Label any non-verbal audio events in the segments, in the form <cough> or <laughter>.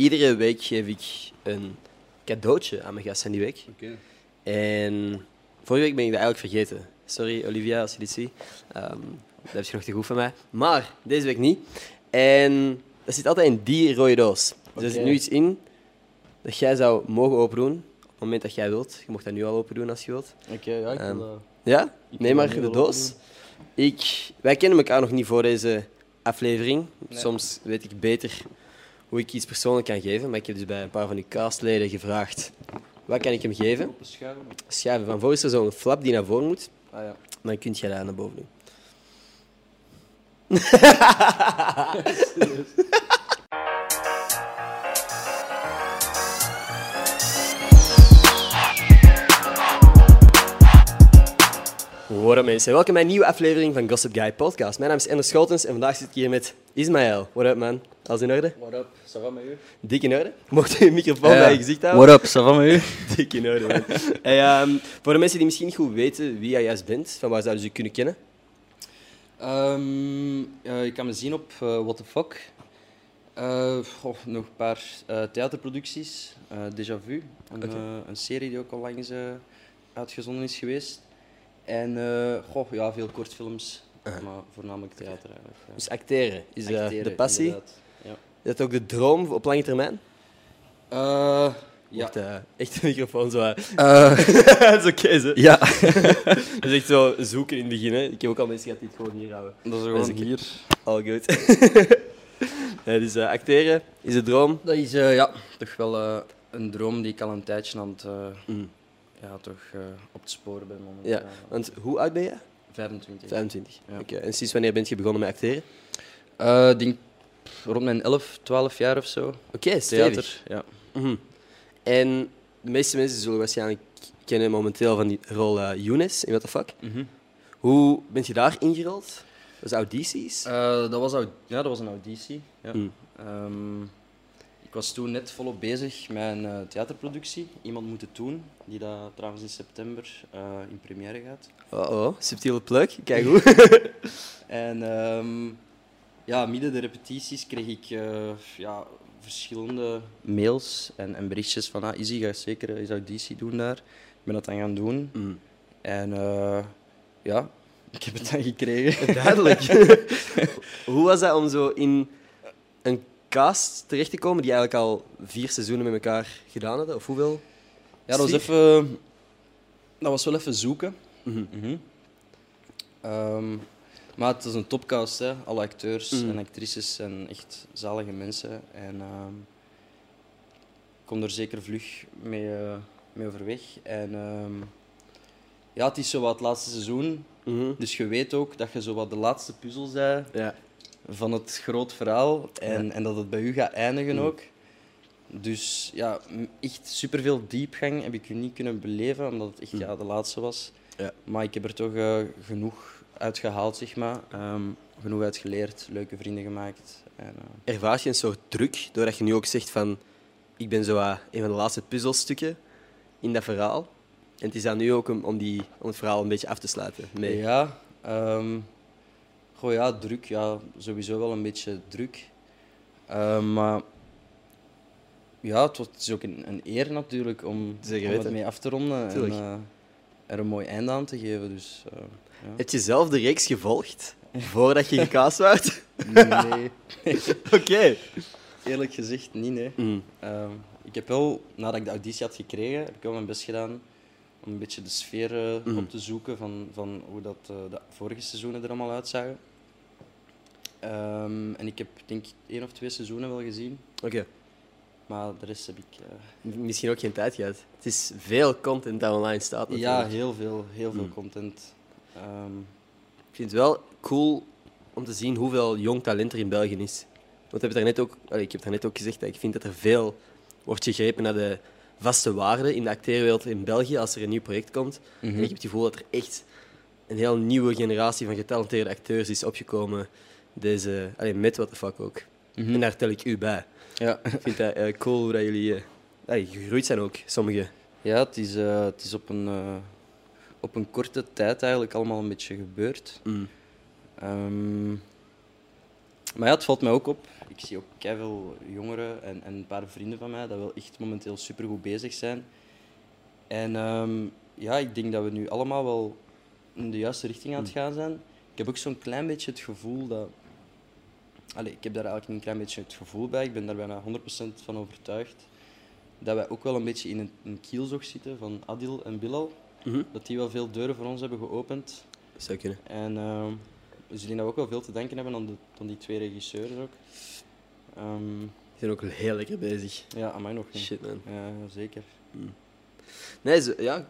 iedere week geef ik een cadeautje aan mijn gasten die week. Oké. En vorige week ben ik dat eigenlijk vergeten. Sorry, Olivia, als je dit ziet. Ehm, dat heb je nog te goed van mij. Maar deze week niet. En dat zit altijd in die rode doos. Dus er zit nu iets in dat jij zou mogen open doen. Op het moment dat jij wilt. Je mocht dat nu al open doen als je wilt. Oké, ja, ik Ehm, wil, eh, Ja? Neem maar de doos. Ik, wij kennen elkaar nog niet voor deze aflevering. Nee. Soms weet ik beter hoe ik iets persoonlijk kan geven. Maar ik heb dus bij een paar van die castleden gevraagd: wat kan ik hem geven? schuiven. Schuiven van voor is er zo'n flap die naar voren moet. Ah ja. Dan kun je dat naar boven doen. <laughs> <laughs> What up mensen, welkom bij een nieuwe aflevering van Gossip Guy Podcast. Mijn naam is Ender Scholtens en vandaag zit ik hier met Ismaël. What up man, alles in orde? What up? Ça va met u? Dik in orde? Mocht je je microfoon bij je gezicht houden? What up? Ça va met u? <laughs> Dik in orde man. Hey, ehm, voor de mensen die misschien niet goed weten wie jij juist bent, van waar zouden ze je kunnen kennen? Ehm, eh, je kan me zien op eh, What the Fuck. Eh, goh, nog een paar eh, theaterproducties. Eh Déjà Vu, een, eh, een serie die ook al langs eh, uitgezonden is geweest. En eh, goh, ja, veel kortfilms, Uh-huh. maar voornamelijk theater eigenlijk. ja. Dus acteren is eh, Acteren, de passie. inderdaad. Ja. Is dat ook de droom op lange termijn? Eh, ja. Mocht, eh, echt de microfoon zo... eh, Eh, <laughs> dat is oké, zo. ja. <laughs> Dat is echt zo zoeken in het begin. Hè. Ik heb ook al mensen gehad die het gewoon hier houden. Dat is Dat gewoon is hier. All good. <laughs> Dus eh, acteren is de droom. Dat is eh, ja, toch wel eh, een droom die ik al een tijdje aan het, eh, Mm. Ja, toch, eh, op het sporen ben momenteel. Ja, want hoe oud ben je? 25. 25. Ja. Oké, en sinds wanneer ben je begonnen met acteren? Ik denk rond mijn 11, 12 jaar of zo. Oké, stevig. Theater. Ja. Mhm. En de meeste mensen zullen waarschijnlijk kennen momenteel van die rol eh Younes in What the Fuck. Hoe ben je daar ingerold? Was audities? Dat, was, ja, dat was een auditie. Ja. Mm. Ehm, ik was toen net volop bezig met een eh, theaterproductie. Iemand moeten doen, die dat trouwens in september eh, in première gaat. Oh, oh, subtiele pluk. Kijk hoe. <laughs> <laughs> En ehm, ja, midden de repetities kreeg ik eh, ja, verschillende mails en, en berichtjes van ah, Izzy, ga zeker eens auditie doen daar. Ik ben dat dan gaan doen. Mm. En ja, <laughs> ik heb het dan gekregen. Duidelijk. Hoe was dat om zo in cast terecht te komen die eigenlijk al vier seizoenen met elkaar gedaan hadden? Of hoeveel? Ja, dat was, even, dat was wel even zoeken. Mhm. Mhm. Ehm, maar het is een topcast, hè. alle acteurs Mhm. en actrices zijn echt zalige mensen. En ehm, ik kom er zeker vlug mee, eh, mee overweg. En ehm, ja, het is zo wat het laatste seizoen, dus je weet ook dat je zo wat de laatste puzzel bent Ja. Van het groot verhaal en, Ja. en dat het bij u gaat eindigen Mhm. ook. Dus ja, echt superveel diepgang heb ik u niet kunnen beleven, omdat het echt Mhm. ja, de laatste was. Ja. Maar ik heb er toch eh, genoeg uit gehaald, zeg maar. Ehm, genoeg uit geleerd, leuke vrienden gemaakt. En, eh, Ervaar je een soort druk doordat je nu ook zegt van ik ben zo wat een van de laatste puzzelstukken in dat verhaal? En het is dan nu ook om, die, om het verhaal een beetje af te sluiten. mee. Ja, ehm goh, ja, druk. Ja, sowieso wel een beetje druk. Ehm, maar ja, het, is ook een, een eer natuurlijk om, Zeker om het mee af te ronden Tuurlijk. en eh, er een mooi einde aan te geven. Dus, eh, ja. Heb je zelf de reeks gevolgd <laughs> voordat je gecast werd? Nee, <laughs> Oké. eerlijk gezegd niet. Nee. Mm. Ehm, ik heb wel, nadat ik de auditie had gekregen, heb ik wel mijn best gedaan om een beetje de sfeer eh, Mhm. op te zoeken van, van hoe dat, de vorige seizoenen er allemaal uitzagen. Ehm, en ik heb denk ik één of twee seizoenen wel gezien, Oké. maar de rest heb ik... eh, Misschien ook geen tijd gehad. Het is veel content dat online staat. ja, natuurlijk. heel veel, heel veel Mm. content. Ehm, Ik vind het wel cool om te zien hoeveel jong talent er in België is. Want ik heb, daarnet ook, ik heb daarnet ook gezegd dat ik vind dat er veel wordt gegrepen naar de vaste waarden in de acteerwereld in België als er een nieuw project komt. Mhm. En ik heb het gevoel dat er echt een heel nieuwe generatie van getalenteerde acteurs is opgekomen. Deze, met What the Fuck ook. mhm. En daar tel ik u bij. ja. <laughs> Ik vind dat eh, cool hoe dat jullie allee, gegroeid zijn ook, sommigen. Ja, het is, eh, het is op, een, op een korte tijd eigenlijk allemaal een beetje gebeurd. Mm. Ehm, Maar ja, het valt mij ook op. Ik zie ook veel jongeren en, en een paar vrienden van mij dat wel echt momenteel supergoed bezig zijn. En ehm, ja, ik denk dat we nu allemaal wel in de juiste richting aan het gaan zijn. Ik heb ook zo'n klein beetje het gevoel dat... Allee, ik heb daar eigenlijk een klein beetje het gevoel bij, ik ben daar bijna 100% van overtuigd, dat wij ook wel een beetje in een, een kielzog zitten van Adil en Bilal. Mhm. Dat die wel veel deuren voor ons hebben geopend. Zou kunnen. En dus ik denk dat we ook wel veel te denken hebben aan, de, aan die twee regisseurs ook. Ehm, Die zijn ook heel lekker bezig. ja, aan mij nog niet. Shit, man. Ja, zeker. Nee, zo, ja.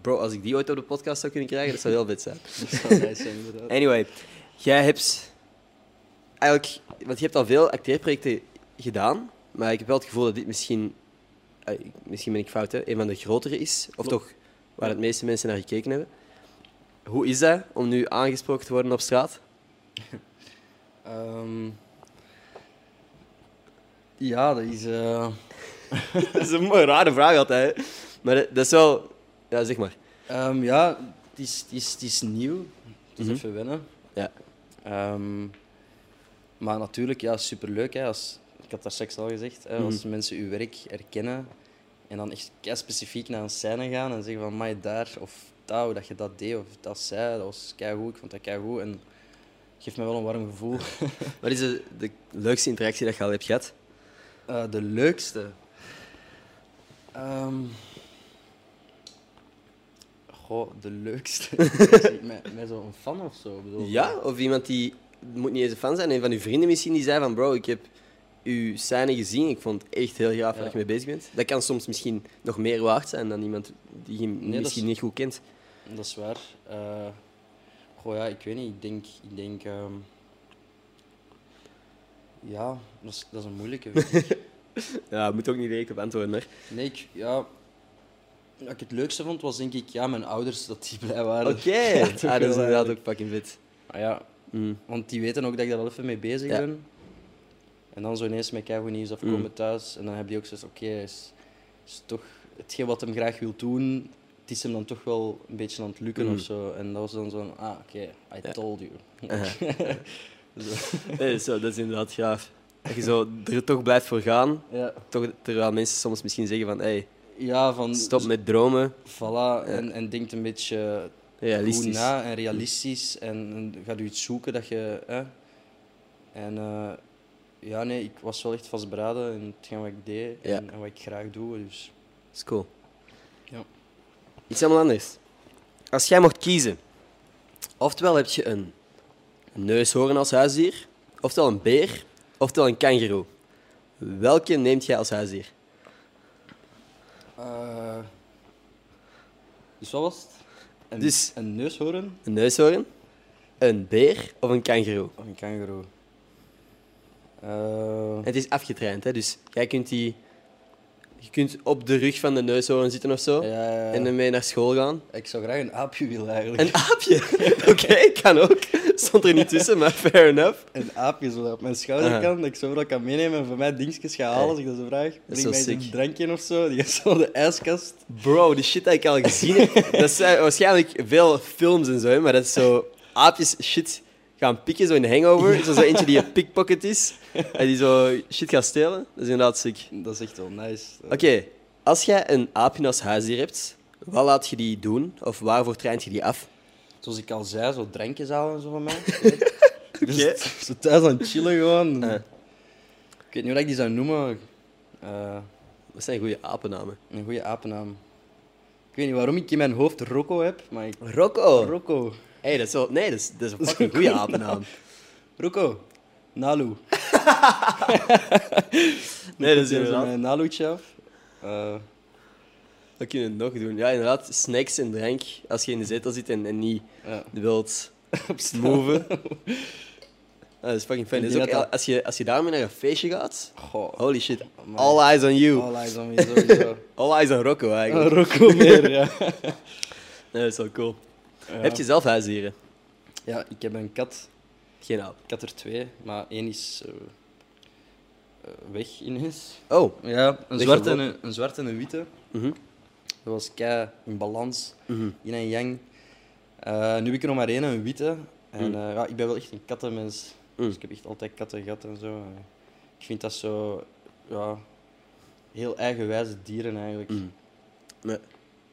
Bro, als ik die ooit op de podcast zou kunnen krijgen, dat zou heel vet zijn. <laughs> Dat zou nice zijn, inderdaad. Anyway, jij hebt eigenlijk, want je hebt al veel acteerprojecten gedaan, maar ik heb wel het gevoel dat dit misschien, eh, misschien ben ik fout, hè, een van de grotere is, of Klopt. toch waar het meeste mensen naar gekeken hebben. Hoe is dat om nu aangesproken te worden op straat? <laughs> Ehm, ja, dat is... <laughs> dat is een mooie, rare vraag altijd, hè. maar dat, is wel, ja, zeg maar. ehm, ja, het is, het, is, het is nieuw. Het is Mhm. even wennen. Ja. Ehm, maar natuurlijk, ja, superleuk. Hè, als, ik had daar straks al gezegd. Hè, Als Mhm. mensen uw werk herkennen en dan echt specifiek naar een scène gaan en zeggen van, mij daar of hoe dat je dat deed of dat zei, dat was keigoed, ik vond dat keigoed. En geeft me wel een warm gevoel. <laughs> Wat is de, de leukste interactie dat je al hebt gehad? Eh, de leukste. Ehm Goh, de leukste. <laughs> met, met zo'n fan of zo. bedoel? Ja, of iemand die, moet niet eens een fan zijn, een van uw vrienden misschien, die zei van bro, ik heb uw scène gezien, ik vond het echt heel gaaf waar Ja. je mee bezig bent. Dat kan soms misschien nog meer waard zijn dan iemand die je dat misschien is- niet goed kent. Dat is waar. Eh goh, ja, ik weet niet. Ik denk... Ik denk ehm, ja, dat is, dat is een moeilijke. <laughs> Ja, moet ook niet direct op antwoorden, nee, ik, ja... Wat ik het leukste vond, was denk ik ja, mijn ouders, dat die blij waren. Oké, <laughs> Ja, ah, dat is inderdaad eigenlijk. ook fucking vet. Ah, ja, Mm. Want die weten ook dat ik daar al even mee bezig Ja. ben. En dan zo ineens met keigoed nieuws afkomen Mm. thuis. En dan heb je ook zoiets oké, is, is toch hetgeen wat hem graag wil doen, het is hem dan toch wel een beetje aan het lukken Mm. of zo. En dat was dan zo'n, ah, oké, I Ja. told you. <laughs> <laughs> Zo, dat is inderdaad gaaf. Dat je zo er toch blijft voor gaan, ja. toch, terwijl mensen soms misschien zeggen van hey, ja, van... stop met dromen, Voilà, en, en denkt een beetje goed realistisch. na en realistisch. En, en gaat u iets zoeken dat je... Hè? En eh, ja, nee, ik was wel echt vastberaden in hetgeen wat ik deed Ja. en, en wat ik graag doe. Dus Dat is cool. Ja. Iets helemaal anders. Als jij mocht kiezen, oftewel heb je een neushoorn als huisdier, oftewel een beer, oftewel een kangeroe. Welke neemt jij als huisdier? Eh, dus wat was het? Een, Dus- een neushoorn Een neushoorn, een beer of een kangeroe? of een kangaroo? Eh, Het is afgetraind, hè? dus jij kunt die... Je kunt op de rug van de neushoorn zitten of zo ja, ja, ja. en ermee naar school gaan. Ik zou graag een aapje willen eigenlijk. Een aapje? <laughs> Oké, kan ook. Stond er niet tussen, maar fair enough. Een aapje zo dat op mijn schouder kan, dat ik zo dat kan meenemen en voor mij dingetjes ga halen als ik dat zo vraag. is Breng zo mij een drankje of zo, die gaat zo de ijskast. Bro, die shit dat ik al gezien heb, dat zijn waarschijnlijk veel films en zo, maar dat is zo aapjes shit gaan pikken, zo in Hangover. Is er zo eentje die een pickpocket is en die zo shit gaat stelen. Dat is inderdaad sick. Dat is echt wel nice. Oké, als jij een aapje als huisdier hebt, wat laat je die doen? Of waarvoor traint je die af? Zoals ik al zei, zo drankjes halen en zo van mij. <laughs> dus Oké. zo thuis aan het chillen gewoon. Ah. Ik weet niet hoe ik die zou noemen. Eh, Dat zijn goede apennamen. een goede apennaam. Ik weet niet waarom ik in mijn hoofd Rocco heb, maar ik... Rocco. Rocco. Hey, dat is wel, nee, dat is, dat is een fucking goede apennaam. <laughs> Rocco. Nalu. <laughs> Nee, dat is inderdaad. Mijn Naluutje af. Eh, Wat kun je nog doen? Ja, inderdaad, snacks en drank als je in de zetel zit en, en niet ja. wilt <laughs> Op straat. move. <laughs> Ah, dat is fucking fijn. Dus denk ook, dat dat- als, je, als je daarmee naar een feestje gaat, Goh. holy shit, all eyes on you. All eyes on me, sowieso. <laughs> All eyes on Rocco eigenlijk. Rocco meer, ja. Nee, dat is wel cool. ja. Heb je zelf huisdieren? Ja, ik heb een kat. Geen aap. Ik had er twee, maar één is eh, eh, weg ineens. Oh. Ja, een zwarte, en een zwarte en een witte. Mhm. Dat was kei in balans, Mhm. yin en yang. Eh, nu heb ik er nog maar één, een witte. En Mm. eh, ja, ik ben wel echt een kattenmens. Mm. Dus ik heb echt altijd katten gehad en zo. En Ik vind dat zo, ja, heel eigenwijze dieren eigenlijk. Maar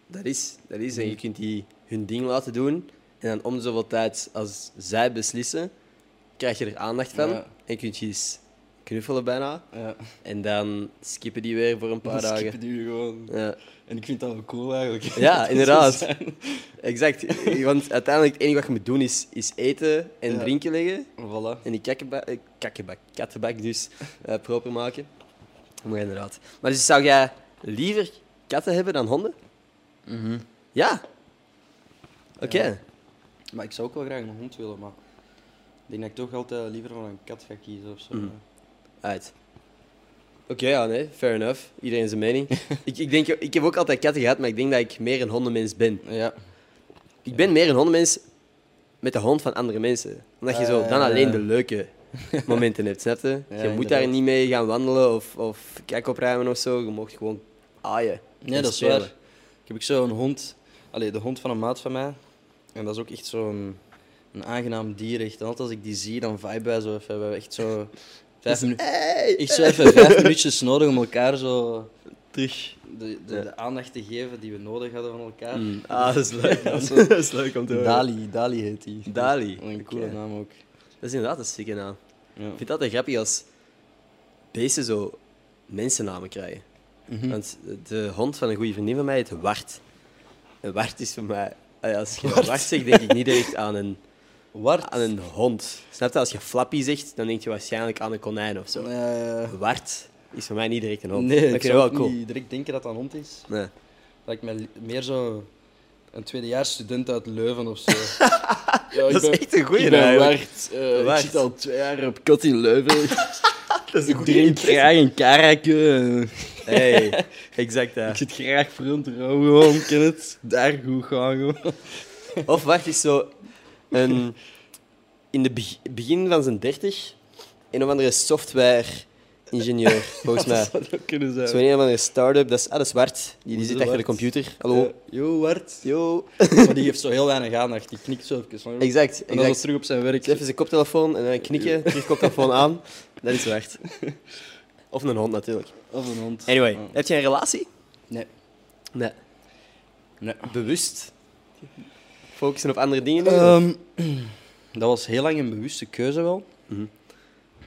dat is, dat is. En je kunt die hun ding laten doen. En dan om zoveel tijd, als zij beslissen, krijg je er aandacht van. Ja. En kun je eens knuffelen bijna. Ja. En dan skippen die weer voor een paar Dan dagen. skippen die gewoon. Ja, En ik vind dat wel cool eigenlijk. Ja, <laughs> inderdaad. exact. Want uiteindelijk het enige wat je moet doen is, is eten en Ja. drinken leggen. Voilà. En die kakkenbak, eh, kakkenbak, kattenbak dus eh, proper maken. Maar inderdaad. Maar dus zou jij liever katten hebben dan honden? Ja. Oké. Ja. Maar ik zou ook wel graag een hond willen, maar ik denk dat ik toch altijd liever voor een kat ga kiezen of zo. Mhm. Uit. Oké, ja, nee, fair enough. Iedereen zijn mening. <laughs> ik, ik, denk, ik heb ook altijd katten gehad, maar ik denk dat ik meer een hondenmens ben. Ja. Ik ben meer een hondenmens met de hond van andere mensen. Omdat je zo Eh. dan alleen de leuke <laughs> momenten hebt, snap je? Ja, je moet inderdaad. daar niet mee gaan wandelen of, of kijk opruimen of zo. Je mag gewoon aaien. Nee, dat is waar. Ik heb ook zo'n hond, allee, de hond van een maat van mij. En dat is ook echt zo'n een aangenaam dier. Echt. En altijd als ik die zie, dan vibe wij zo even. We hebben echt zo vijf, minu Hey! echt zo even vijf minuutjes nodig om elkaar zo Terug. de, de, Ja. de aandacht te geven die we nodig hadden van elkaar. Mm. <laughs> Ah, dat is leuk. Dat, is, <laughs> dat leuk om te horen. Dali, Dali heet die. Dali, Een coole naam ook. Dat is inderdaad een stikke naam. Ja. Ik vind het altijd grappig als beesten zo mensennamen krijgen. Mhm. Want de hond van een goede vriendin van mij heet Wart. En Wart is voor mij... Als je Wart. Wart zegt, denk ik niet direct aan een, Wart. aan een hond. Snap je? Als je Flappy zegt, dan denk je waarschijnlijk aan een konijn of zo. Eh, Wart is voor mij niet direct een hond. nee, ik vind zou wel ook cool. niet direct denken dat dat een hond is. Nee. Dat ik me meer zo een tweedejaars student uit Leuven of zo. <laughs> ja, Dat is echt een goeie Ik ben eigenlijk. Wart. Eh, Wart. Ik zit al twee jaar op kot in Leuven. <laughs> Dat is ik drink graag een karakke. Hey, exact Ik dat. zit graag voor een trouw gewoon, ken het? Daar goed gaan gewoon. Of Wart is zo een... In het begin van zijn dertig, een of andere software-ingenieur, <laughs> volgens mij. Dat zou ook kunnen zijn. Zo'n een of andere start-up, dat is, ah, dat is Wart. Die, die zit achter de computer. Hallo. Eh, yo, Wart. Yo. <laughs> Maar die geeft zo heel weinig aandacht. Die knikt zo even. Exact. En dan is terug op zijn werk. Even zijn koptelefoon en dan knikken, terug koptelefoon aan. Dat is Wart. <laughs> Of een hond natuurlijk. Of een hond. Anyway, heb je een relatie? Nee. Nee. Nee. Bewust? Focussen op andere dingen? Ehm, <clears throat> dat was heel lang een bewuste keuze wel. Mhm.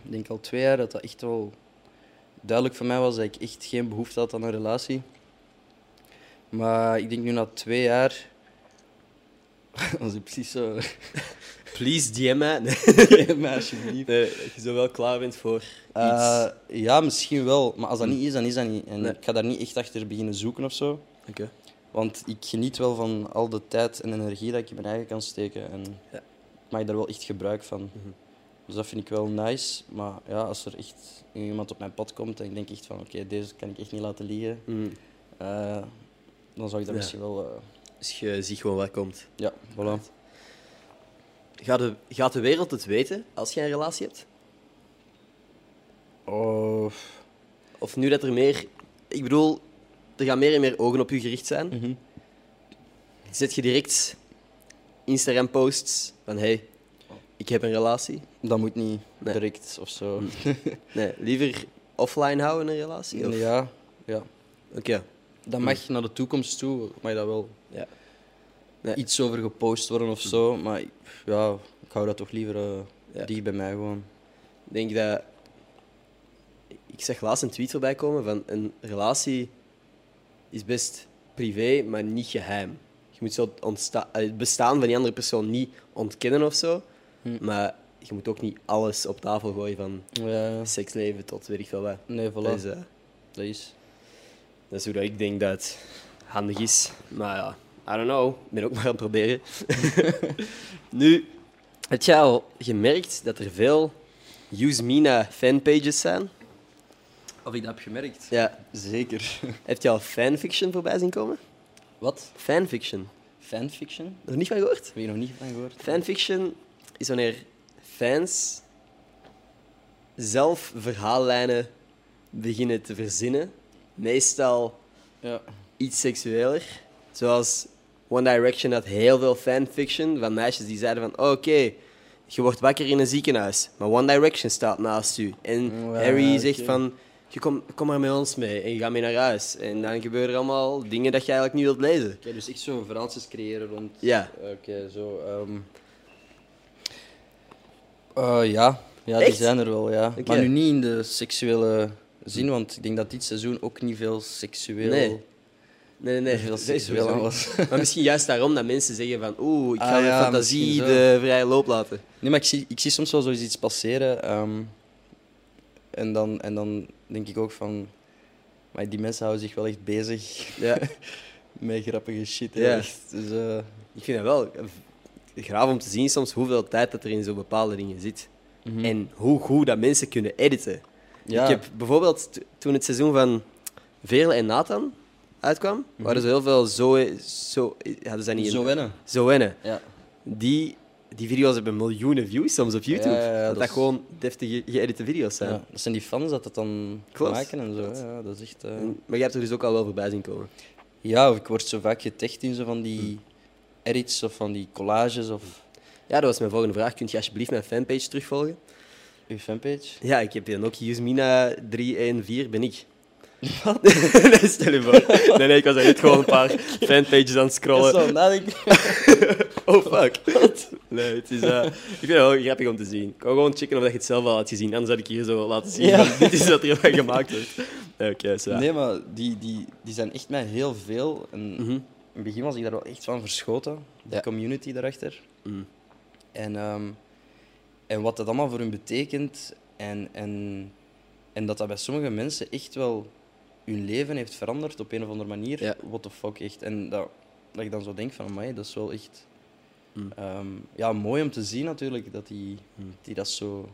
Ik denk al twee jaar dat dat echt wel duidelijk voor mij was dat ik echt geen behoefte had aan een relatie. Maar ik denk nu na twee jaar... <laughs> Als ik precies zo... <laughs> Please DM mij. <laughs> Nee. Mij alsjeblieft. Nee, dat je zo wel klaar bent voor iets. Eh, ja, misschien wel. Maar als dat niet is, dan is dat niet. En Nee. ik ga daar niet echt achter beginnen zoeken of zo. Oké. Want ik geniet wel van al de tijd en energie dat ik in mijn eigen kan steken. En Ja. ik maak daar wel echt gebruik van. Mhm. Dus dat vind ik wel nice. Maar ja, als er echt iemand op mijn pad komt en ik denk echt van oké, deze kan ik echt niet laten liggen. Mm. eh, dan zou ik dat Ja. misschien wel... Dus je ziet gewoon wat komt. ja, voilà. Gaat de, gaat de wereld het weten als je een relatie hebt? Oh, Of nu dat er meer... Ik bedoel, er gaan meer en meer ogen op je gericht zijn. mhm. Zet je direct Instagram-posts van hey, ik heb een relatie. Dat moet niet Nee. direct of zo. <laughs> Nee, liever offline houden een relatie? Of? Ja, ja. Oké. Dat mag naar de toekomst toe, mag dat wel Ja. Nee. iets over gepost worden of zo. Maar ik- ja, ik hou dat toch liever eh Ja. dicht bij mij gewoon. Ik denk dat... Ik zag laatst een tweet voorbij komen van een relatie is best privé, maar niet geheim. Je moet zo het, bestaan van die andere persoon niet ontkennen of zo. Hm. Maar je moet ook niet alles op tafel gooien van Ja, seksleven tot weet ik veel wat. nee, voilà. Dat is, eh, Dat is. dat is hoe dat ik denk dat het handig is. Maar ja, I don't know. Ik ben ook maar aan het proberen. <laughs> nu, heb je al gemerkt dat er veel Use Mina fanpages zijn? Of ik dat heb gemerkt? Ja. Zeker. <laughs> Heb je al fanfiction voorbij zien komen? Wat? Fanfiction. Fanfiction? Nog niet van gehoord? Heb je nog niet van gehoord? Fanfiction is wanneer fans zelf verhaallijnen beginnen te verzinnen. Meestal Ja. iets seksueler. Zoals One Direction had heel veel fanfiction van meisjes die zeiden van oké, je wordt wakker in een ziekenhuis, maar One Direction staat naast u. En Harry zegt van, je kom, kom maar met ons mee en je gaat mee naar huis. En dan gebeuren er allemaal dingen dat je eigenlijk niet wilt lezen. Oké, dus echt zo verhaaltjes creëren rond... Ja. Oké, zo... Eh, ja. ja, die zijn er wel, ja. Oké. Maar nu niet in de seksuele zin, want ik denk dat dit seizoen ook niet veel seksueel... Nee. Nee, nee, Veel seksueel was. <laughs> Maar misschien juist daarom dat mensen zeggen van, oeh, ik ga Ah, mijn fantasie de vrije loop laten. Nee, maar ik zie, ik zie soms wel zoiets iets passeren. ehm, en, dan, en dan denk ik ook van... Maar die mensen houden zich wel echt bezig Ja. <laughs> met grappige shit. Ja. echt. Dus, eh, Ik vind het wel graaf om te zien soms hoeveel tijd dat er in zo bepaalde dingen zit. mhm. En hoe goed dat mensen kunnen editen. ja. Ik heb bijvoorbeeld, toen het seizoen van Veerle en Nathan uitkwam, waren er heel veel zo... zo hadden zij niet Zo wennen. Zo wennen. Ja. Die, die video's hebben miljoenen views soms op YouTube. Ja, ja, ja, dat dat dat is- gewoon deftige geëdite video's zijn. Dat zijn die fans dat het dan Klopt. maken en zo. Ja, dat is echt... eh, En- Maar jij hebt er dus ook al wel voorbij zien komen. Ja, of ik word zo vaak getagd in zo van die edits of van die collages of Ja, dat was mijn volgende vraag. Kunt je alsjeblieft mijn fanpage terugvolgen? uw fanpage. Ja, ik heb hier ook Yusmina 314, ben ik. <laughs> nee, stel je voor. Nee, nee, ik was net gewoon een paar <laughs> fanpages aan het scrollen. Zo, nadenken. <laughs> Oh, fuck. Nee, het is... eh, ik vind het wel grappig om te zien. Ik wou gewoon checken of dat je het zelf al had gezien. Anders had ik hier zo laten zien. Ja. dit is wat er van gemaakt wordt. Oké, zo. Nee, maar die, die, die zijn echt mij heel veel. En Mhm. In het begin was ik daar wel echt van verschoten, de Ja. community daarachter. Mm. En, ehm, en wat dat allemaal voor hun betekent. En, en, en dat dat bij sommige mensen echt wel hun leven heeft veranderd op een of andere manier. Ja. What the fuck, echt. En dat, dat ik dan zo denk van, dat is wel echt... Mm. ehm, ja, mooi om te zien natuurlijk, dat die, Mm. die dat zo...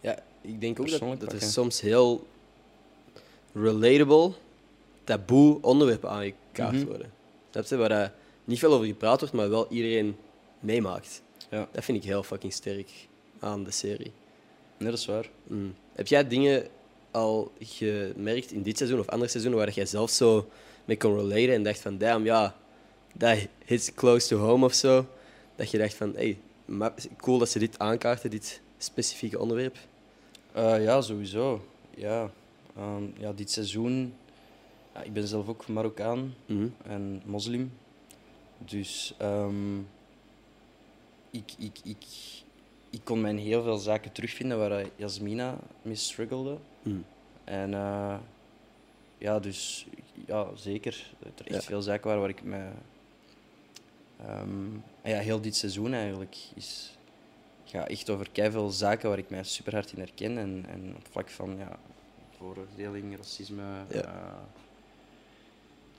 Ja, ik denk ook dat, dat er pakken. soms heel relatable, taboe onderwerpen aangekaart Mhm. worden. Snap je? Waar dat niet veel over gepraat wordt, maar wel iedereen meemaakt. Ja, Dat vind ik heel fucking sterk aan de serie. nee, dat is waar. Mm. Heb jij dingen al gemerkt in dit seizoen of andere seizoenen waar jij zelf zo mee kon relaten en dacht van, damn, ja, dat hits close to home of zo? Dat je dacht van, hey, cool dat ze dit aankaarten, dit specifieke onderwerp. Eh, ja, sowieso. Ja. Ehm, ja, dit seizoen... Ja, ik ben zelf ook Marokkaan. Mhm. en moslim. Dus ehm, ik, ik, ik, ik kon mij in heel veel zaken terugvinden waar Jasmina mee struggelde. Mm. En eh, ja, dus ja, zeker. Er Ja. veel zaken waren waar ik me. en ja, heel dit seizoen eigenlijk is ja, echt over veel zaken waar ik mij super hard in herken. En, en op vlak van ja, vooroordeling, racisme, Ja. eh,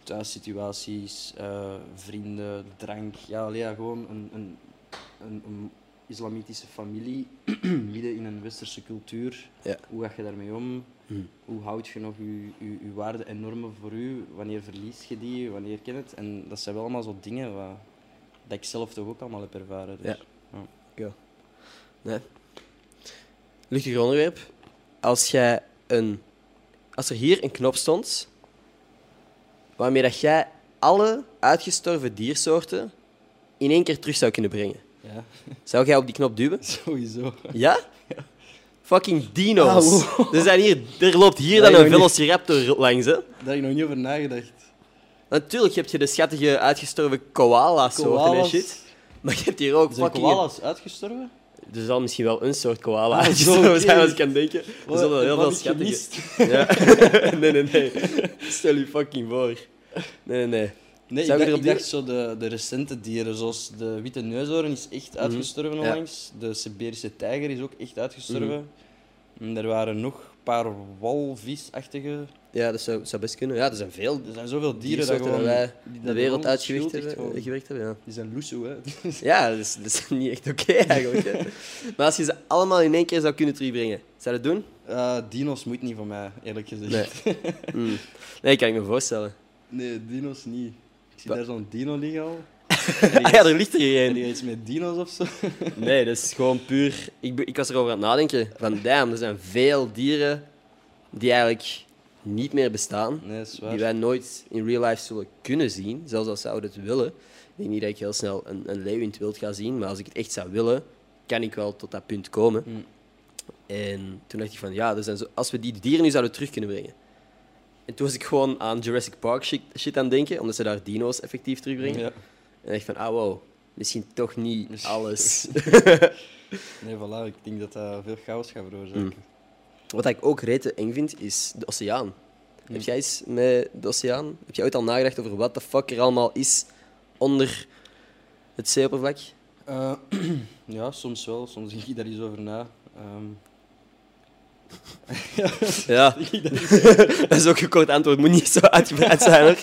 thuissituaties, eh, vrienden, drank. Ja, ja, gewoon een, een, een, een islamitische familie <clears throat> midden in een westerse cultuur. Ja. Hoe ga je daarmee om? Mm. Hoe houd je nog je, je, je waarden en normen voor u? Wanneer verlies je die? Wanneer ken je het? En dat zijn wel allemaal zo dingen wat, dat ik zelf toch ook allemaal heb ervaren. Dus, Ja. Nee. Luchtig onderwerp. Als, jij een, als er hier een knop stond waarmee dat jij alle uitgestorven diersoorten in één keer terug zou kunnen brengen, ja. zou jij op die knop duwen? Sowieso. Ja? Fucking dino's. Ah, er, zijn hier, er loopt hier dan een niet. velociraptor langs. Hè? Daar heb ik nog niet over nagedacht. Natuurlijk heb je de schattige uitgestorven en Koalas. shit. Maar je hebt hier ook Zijn fucking... koalas uitgestorven? Er zal misschien wel een soort koala Ah, zo, uitgestorven zijn, als ik kan denken. Er zullen heel veel schattige... Ja. <laughs> nee, nee, nee. Stel je fucking voor. Nee, nee, nee. Nee, Zou ik, dacht, ik dacht zo de, de recente dieren, zoals de witte neushoorn is echt uitgestorven Mhm. Ja. onlangs. De Siberische tijger is ook echt uitgestorven. En er waren nog een paar walvisachtige... Ja, dat zou, zou best kunnen. Ja, er zijn veel Er zijn zoveel dieren dat diersoorten gewoon... dat wij die de wereld uitgewerkt echt hebben. gewerkt hebben ja. Die zijn loesoe, hè. <laughs> ja, dat is, dat is niet echt oké eigenlijk. Hè. Maar als je ze allemaal in één keer zou kunnen terugbrengen, zou je dat doen? Eh, dino's moet niet van mij, eerlijk gezegd. Nee, <laughs> Mm. Nee, kan ik me voorstellen. dino's niet. Ik zie daar zo'n dino liggen al. <laughs> Ah ja, er ligt er hier En één. die iets met dino's of zo. <laughs> Nee, dat is gewoon puur... Ik, ik was erover aan het nadenken. Van, damn, er zijn veel dieren die eigenlijk niet meer bestaan. Nee. Die wij nooit in real life zullen kunnen zien. Zelfs als zouden het willen. Ik denk niet dat ik heel snel een, een leeuw in het wild ga zien. Maar als ik het echt zou willen, kan ik wel tot dat punt komen. Mm. En toen dacht ik van, ja, er zijn zo, als we die dieren nu zouden terug kunnen brengen. En toen was ik gewoon aan Jurassic Park shit, shit aan het denken, omdat ze daar dino's effectief terugbrengen. Ja. En dacht van, ah wow, misschien toch niet Misschien alles. <laughs> Nee, voilà, ik denk dat dat veel chaos gaat veroorzaken. Mm. Wat ik ook rete eng vind, is de oceaan. Mm. Heb jij eens met de oceaan? Heb je ooit al nagedacht over wat de fuck er allemaal is onder het zeeoppervlak? Eh, <clears throat> ja, soms wel. Soms denk ik daar eens over na. Ehm, <laughs> Ja, <laughs> dat is ook een kort antwoord. Moet niet zo uitgebreid zijn hoor.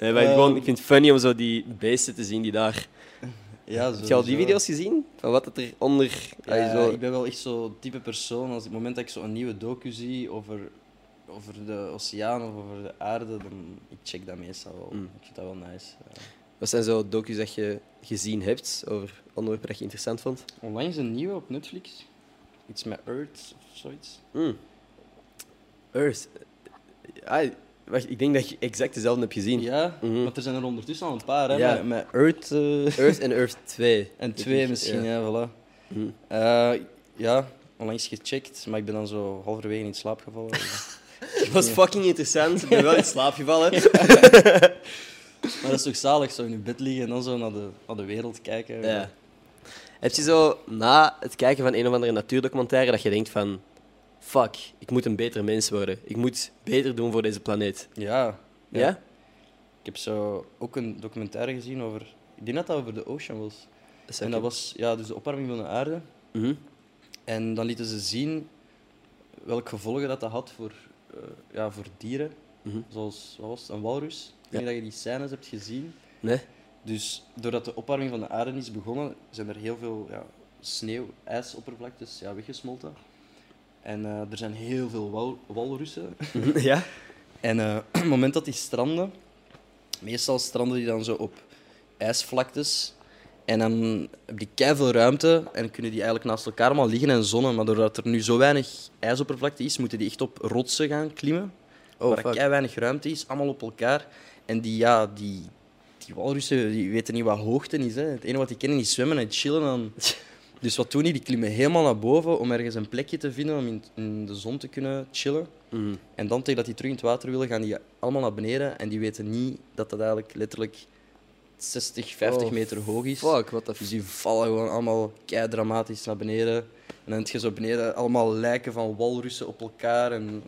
Nee, maar Ehm. gewoon, ik vind het funny om zo die beesten te zien die daar. ja, Heb je al die video's gezien? Van wat het er onder. Ja, zo... ik ben wel echt zo'n type persoon. Als op het moment dat ik zo een nieuwe docu zie over, over de oceaan of over de aarde, dan ik check dat meestal wel. Mm. Ik vind dat wel nice. Ja. Wat zijn zo docu's dat je gezien hebt over onderwerpen dat je interessant vond? Onlangs een nieuwe op Netflix. Iets met Earth zoiets. Mm. Earth. Ah, wacht, ik denk dat je exact dezelfde hebt gezien. Ja, maar er zijn er ondertussen al een paar. Hè, Ja. met, met Earth eh, Earth en Earth <laughs> 2. en twee misschien, ja, voilà. Mhm. Eh, ja, onlangs gecheckt, maar ik ben dan zo halverwege in slaap gevallen. <laughs> Het was fucking interessant. Ik ben wel in slaap gevallen. <laughs> maar dat is toch zalig, zo in je bed liggen en dan zo naar de, naar de wereld kijken. Ja. Heb je zo na het kijken van een of andere natuurdocumentaire dat je denkt van... Fuck, ik moet een beter mens worden. Ik moet beter doen voor deze planeet. Ja. Ja? Ik heb zo ook een documentaire gezien over... Ik denk dat dat over de ocean was. Dat En dat was ja, dus de opwarming van de aarde. Mhm. En dan lieten ze zien welke gevolgen dat, dat had voor, eh, ja, voor dieren. Mhm. Zoals, wat was het, een walrus. Ik denk Ja. dat je die scènes hebt gezien. Nee? Dus doordat de opwarming van de aarde is begonnen, zijn er heel veel ja, sneeuw, ijsoppervlaktes ja, weggesmolten. En eh, er zijn heel veel wal walrussen. Mhm. Ja? <laughs> En eh, <clears throat> op het moment dat die stranden, meestal stranden die dan zo op ijsvlaktes. En dan heb die veel ruimte en kunnen die eigenlijk naast elkaar allemaal liggen en zonnen. Maar doordat er nu zo weinig ijsoppervlakte is, moeten die echt op rotsen gaan klimmen. Oh, waar kei weinig ruimte is, allemaal op elkaar. En die, ja, die, die walrussen die weten niet wat hoogte is. Hè. Het enige wat die kennen is zwemmen en chillen. Dan... <laughs> Dus wat doen die? Die klimmen helemaal naar boven om ergens een plekje te vinden om in, in de zon te kunnen chillen. Mhm. En dan tegen dat die terug in het water willen, gaan die allemaal naar beneden. En die weten niet dat dat eigenlijk letterlijk 60, 50 Oh, meter hoog is. Fuck, what the Dus die vallen gewoon allemaal kei dramatisch naar beneden. En dan heb je zo beneden allemaal lijken van walrussen op elkaar en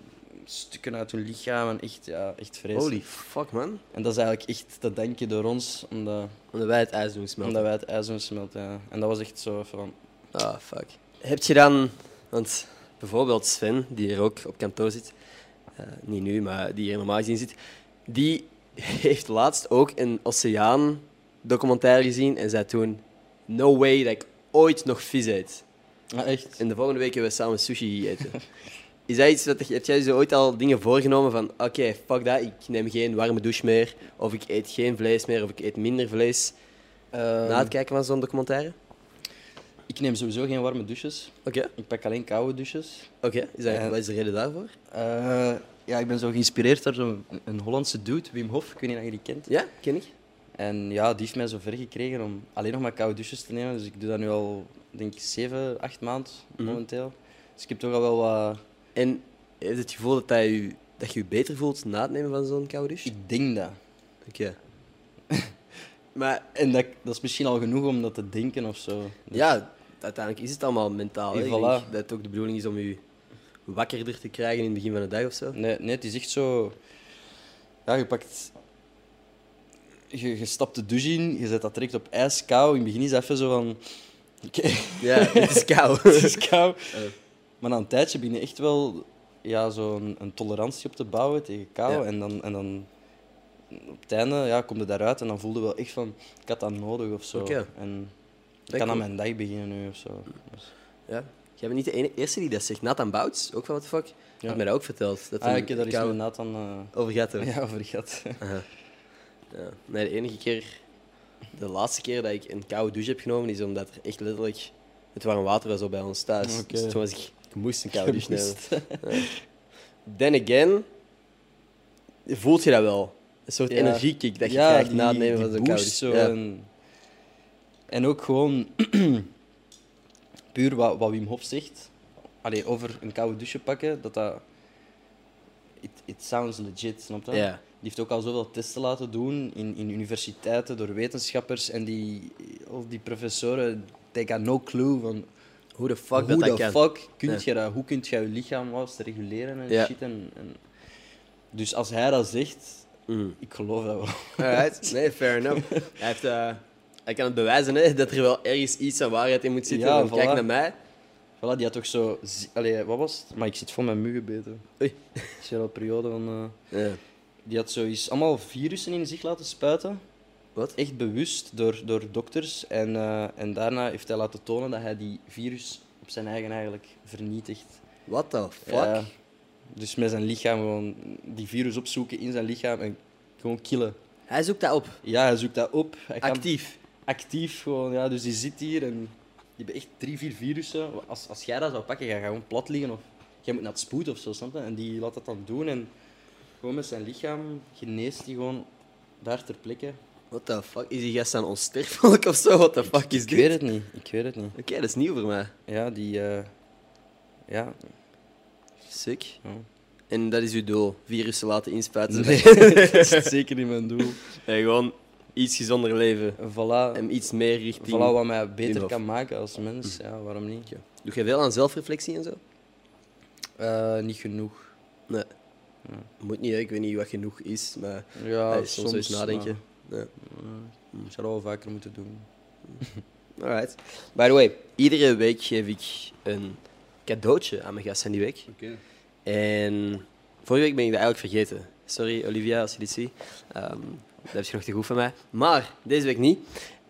stukken uit hun lichaam. En echt, ja, echt vreselijk. Holy fuck, man. En dat is eigenlijk echt te denken door ons, omdat, Omdat wij het ijs doen smelten. omdat wij het ijs doen smelten. Ja. En dat was echt zo van... Ah, fuck. Heb je dan... Want bijvoorbeeld Sven, die hier ook op kantoor zit... eh, niet nu, maar die hier normaal gezien zit... Die heeft laatst ook een oceaan-documentaire gezien en zei toen... No way dat ik ooit nog vis eet. Ah, echt? En de volgende week hebben we samen sushi gegeten. <laughs> Is dat iets dat... Heb jij zo ooit al dingen voorgenomen van... Oké, fuck dat, ik neem geen warme douche meer. Of ik eet geen vlees meer, of ik eet minder vlees. Ehm, Na het kijken van zo'n documentaire? Ik neem sowieso geen warme douches. Oké, Ik pak alleen koude douches. oké. Is dat- En- Wat is de reden daarvoor? Eh, ja, ik ben zo geïnspireerd door zo'n een Hollandse dude, Wim Hof. Ik weet niet of je die kent. Ja, ken ik. En ja, die heeft mij zo ver gekregen om alleen nog maar koude douches te nemen. Dus ik doe dat nu al, denk ik, 7, 8 maanden momenteel. Dus ik heb toch al wel wat... En heeft het gevoel dat, je, dat je je beter voelt na het nemen van zo'n koude douche? Ik denk dat. Oké. <laughs> maar En dat, dat is misschien al genoeg om dat te denken of zo. Dus- ja, uiteindelijk is het allemaal mentaal. Ik voilà. dat het ook de bedoeling is om je wakkerder te krijgen in het begin van de dag of zo. Nee, nee, het is echt zo... Ja, je pakt... Je, je stapt de douche in, je zet dat direct op ijskou. In het begin is dat even zo van... <laughs> Oké, Ja, het is koud. <laughs> het is koud. Eh. <laughs> Maar na een tijdje begin je echt wel ja, zo'n een tolerantie op te bouwen tegen kou. Ja. En, dan, en dan op het einde ja, kom je daaruit en dan voelde je wel echt van, ik had dat nodig of zo. Oké. En ik kan aan mijn dag beginnen nu of zo. Dus, Ja. Jij bent niet de ene, eerste die dat zegt. Nathan Bouts, ook van what the fuck, Ja. had mij dat ook verteld. Dat ah, ik heb daar iets met Nathan eh, over hebben. <laughs> ja, over gehad. Ja. Nee, de enige keer, de laatste keer dat ik een koude douche heb genomen, is omdat er echt letterlijk het warm water was op bij ons thuis. Dus toen was ik, ik moest een koude <laughs> douche nemen. Moest. Then again, voelt je dat wel? Een soort Ja. energiekick dat je Ja, krijgt na het nemen van zo'n koude douche. En, ook gewoon... <clears throat> puur wat, wat Wim Hof zegt, allee, over een koude douche pakken, dat dat... It, it sounds legit, snap je? Die heeft ook al zoveel testen laten doen in, in universiteiten door wetenschappers en die, al die professoren, they got no clue van Hoe de fuck hoe dat dat de fuck kunt Ja. je dat, hoe kunt je je lichaam eens reguleren en shit. En, en- Dus als hij dat zegt, Mm. ik geloof dat wel. Alright. <laughs> Nee, fair enough. Hij, heeft, eh, hij kan het bewijzen hè, dat er wel ergens iets aan waarheid in moet zitten. Ja, Kijk naar mij. Voilà, die had toch zo... Allee, wat was het? Maar ik zit vol met muggen beter. Oei. Het is wel een periode van... eh, Ja. Die had zoiets allemaal virussen in zich laten spuiten. Wat? Echt bewust door, door dokters. En, eh, en daarna heeft hij laten tonen dat hij die virus op zijn eigen eigenlijk vernietigt. What the fuck? Ja. Dus met zijn lichaam gewoon die virus opzoeken in zijn lichaam en gewoon killen. Hij zoekt dat op. Ja, hij zoekt dat op. Hij Actief. Actief gewoon, ja. Dus die zit hier en die hebben echt drie, vier virussen. Als, als jij dat zou pakken, ga je gewoon plat liggen of jij moet naar het spoed of zo, snap je? En die laat dat dan doen en gewoon met zijn lichaam geneest hij gewoon daar ter plekke. What the fuck? Is die gast dan onsterfelijk of zo? What the fuck is Ik dit? weet het niet, ik weet het niet. Oké, dat is nieuw voor mij. Ja, die... eh, ja. Sick. ja. En dat is uw doel. Virussen laten inspuiten. Nee, <laughs> dat is zeker niet mijn doel. En gewoon iets gezonder leven. Voilà, En iets meer richting... voilà wat mij beter Inhof. kan maken als mens, ja, waarom niet? Doe je veel aan zelfreflectie en zo? Eh, niet genoeg. Nee. Moet niet, hè. ik weet niet wat genoeg is, maar Ja, hey, soms, eens nadenken. Ja. maar, eh, ik zou dat wel vaker moeten doen. <laughs> Alright. By the way, iedere week geef ik een cadeautje aan mijn gasten die week. Oké. En vorige week ben ik dat eigenlijk vergeten. Sorry, Olivia, als je dit ziet. Ehm, dat heb je nog te goed van mij. Maar deze week niet.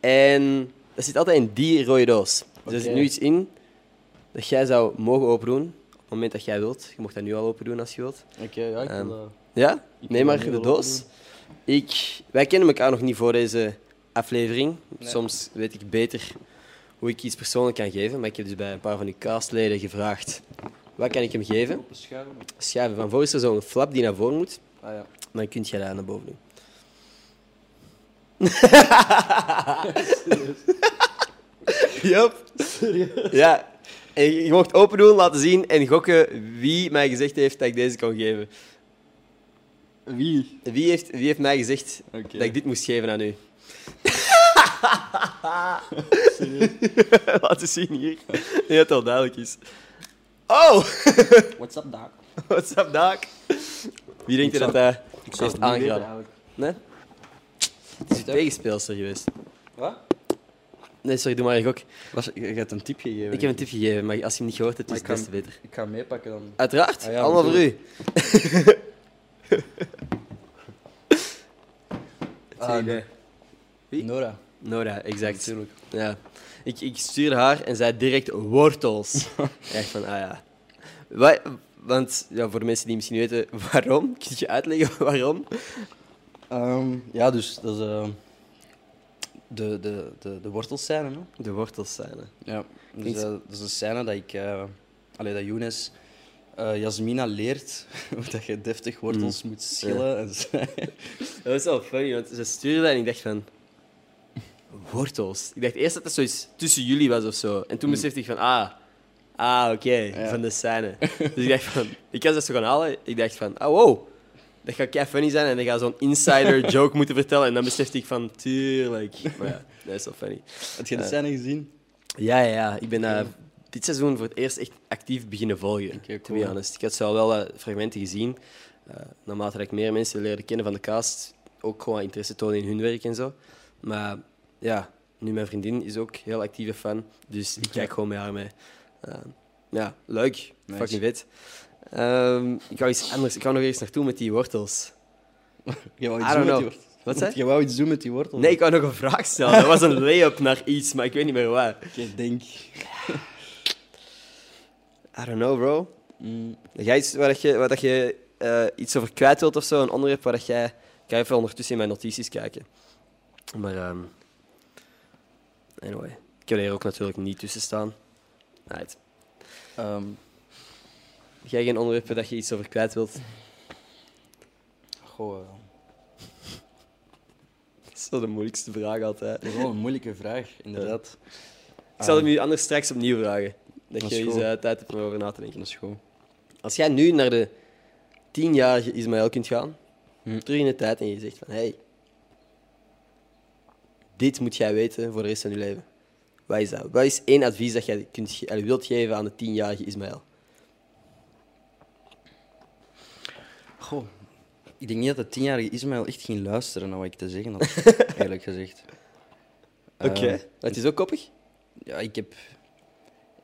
En dat zit altijd in die rode doos. Dus er zit nu iets in dat jij zou mogen open doen. Op het moment dat jij wilt. Je mocht dat nu al open doen als je wilt. Oké, ja, ik Ehm, wil dat. Ja? Ik Neem maar de doos. Ik, wij kennen elkaar nog niet voor deze aflevering. Nee. Soms weet ik beter hoe ik iets persoonlijk kan geven. Maar ik heb dus bij een paar van uw castleden gevraagd... Wat kan ik hem geven? Schuiven. Schuiven van voor is er zo'n flap die naar voren moet. Ah ja. Dan kun je dat naar boven doen. <laughs> Yup. Ja. En je mocht open doen, laten zien en gokken wie mij gezegd heeft dat ik deze kon geven. Wie? Wie heeft, wie heeft mij gezegd dat ik dit moest geven aan u? Laten <laughs> zien hier. Nee, het al duidelijk is. Oh! <laughs> What's up, Doc? What's up, Doc? Wie denkt je dat hij Ik heeft aangeraden? Nee? Het is een tegenspeelster geweest. Wat? Nee, sorry, doe maar gok. Was, je, je hebt een tip gegeven. Ik heb een tip gegeven, maar als je hem niet gehoord hebt, is het ik des te beter. Ik ga hem meepakken dan. Uiteraard, Ah ja, allemaal voor u. <laughs> Ah, nee. Wie? Nora. Nora, exact. Natuurlijk. Ja. Ik, ik stuurde haar en zei direct wortels. <laughs> Echt van, ah ja. Wa- want, ja, voor de mensen die misschien niet weten waarom, kun je uitleggen <laughs> waarom? Ehm, ja, dus dat is eh, de, de, de, de wortelscène. Hè? De wortels zijn. hè. Ja. Dus, eh, dat is een scène dat ik... allee, dat Younes eh Jasmina leert <laughs> hoe dat je deftig wortels moet schillen. En zo. <laughs> Dat was wel funny, want ze stuurde dat en ik dacht van... Wortels. Ik dacht eerst dat het zoiets tussen jullie was of zo. En toen besefte ik van, ah... Ah, oké, van de scène. <laughs> Dus ik dacht van... Ik was dat zo gaan halen. Ik dacht van, oh wow. Dat gaat kei funny zijn en dan ga zo'n insider <laughs> joke moeten vertellen. En dan besefte ik van, tuurlijk. <laughs> Maar ja, dat is wel funny. Heb je de Eh. scène gezien? Ja, ja, ja. Ik ben eh, dit seizoen voor het eerst echt actief beginnen volgen. To cool. be honest. Ik had zo wel fragmenten gezien. Eh, naarmate ik meer mensen leerde kennen van de cast, ook gewoon interesse tonen in hun werk en zo. Maar ja, nu mijn vriendin is ook heel actieve fan, dus ik <laughs> kijk gewoon met haar mee. Ja, leuk. Nice. Fucking vet. Ehm, ik ga iets anders. Ik ga nog eens naartoe met die wortels. Je wou iets doen met die wortels. Wat zei je? Je wou iets doen met die wortels? Nee, ik wou nog een vraag stellen. Dat was een lay-up naar iets, maar ik weet niet meer waar. Ik denk... I don't know, bro. Mm, Jij iets waar dat je, waar dat je eh, iets over kwijt wilt of zo, een onderwerp waar dat jij... Ik ga even ondertussen in mijn notities kijken. Maar, ehm anyway. Ik er hier ook natuurlijk niet tussen staan. Right. ehm, Jij geen onderwerp waar dat je iets over kwijt wilt? goh, eh, Dat is zo de moeilijkste vraag altijd. dat is wel een moeilijke vraag, inderdaad. Ik zal hem u anders straks opnieuw vragen. Dat, Dat je eens eh, tijd hebt om erover na te denken. Dat is goed. Als jij nu naar de tienjarige Ismaël kunt gaan, Hm. terug in de tijd en je zegt van hey, dit moet jij weten voor de rest van je leven. Wat is dat? Wat is één advies dat jij kunt, wilt geven aan de tienjarige Ismaël? Goh, ik denk niet dat de tienjarige Ismaël echt ging luisteren naar wat ik te zeggen had, <laughs> eerlijk gezegd. Oké. Eh, Het is ook koppig? ja, ik heb...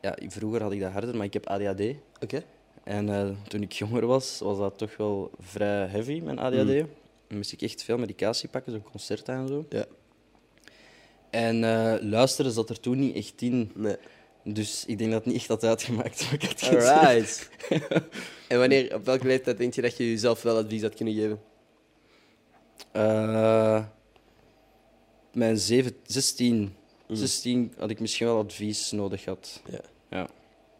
Ja, vroeger had ik dat harder, maar ik heb ADHD. Oké. En eh, toen ik jonger was, was dat toch wel vrij heavy, mijn ADHD. Mm. Dan moest ik echt veel medicatie pakken, zo'n concerten en zo. Ja. En eh, luisteren zat er toen niet echt in. Nee. Dus ik denk dat het niet echt had uitgemaakt <laughs> wat ik had gezegd. Alright. <laughs> en wanneer, op welke leeftijd denk je dat je jezelf wel advies had kunnen geven? Eh, mijn zeven, 16, 16 had ik misschien wel advies nodig gehad. Ja. Ja.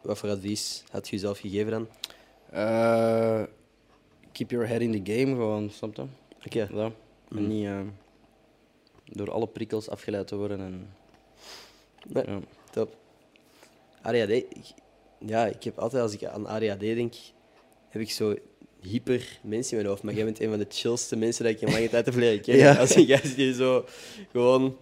Wat voor advies had je jezelf gegeven dan? Eh, keep your head in the game, gewoon, snap je? Oké. Ja. En niet eh, door alle prikkels afgeleid te worden. En, Nee. ja. Top. ADHD, ja, ik heb altijd als ik aan ADHD denk, heb ik zo hyper mensen in mijn hoofd. Maar jij bent een van de chillste mensen dat ik in lange tijd heb leren kennen. <laughs> Ja. Als jij zit hier zo gewoon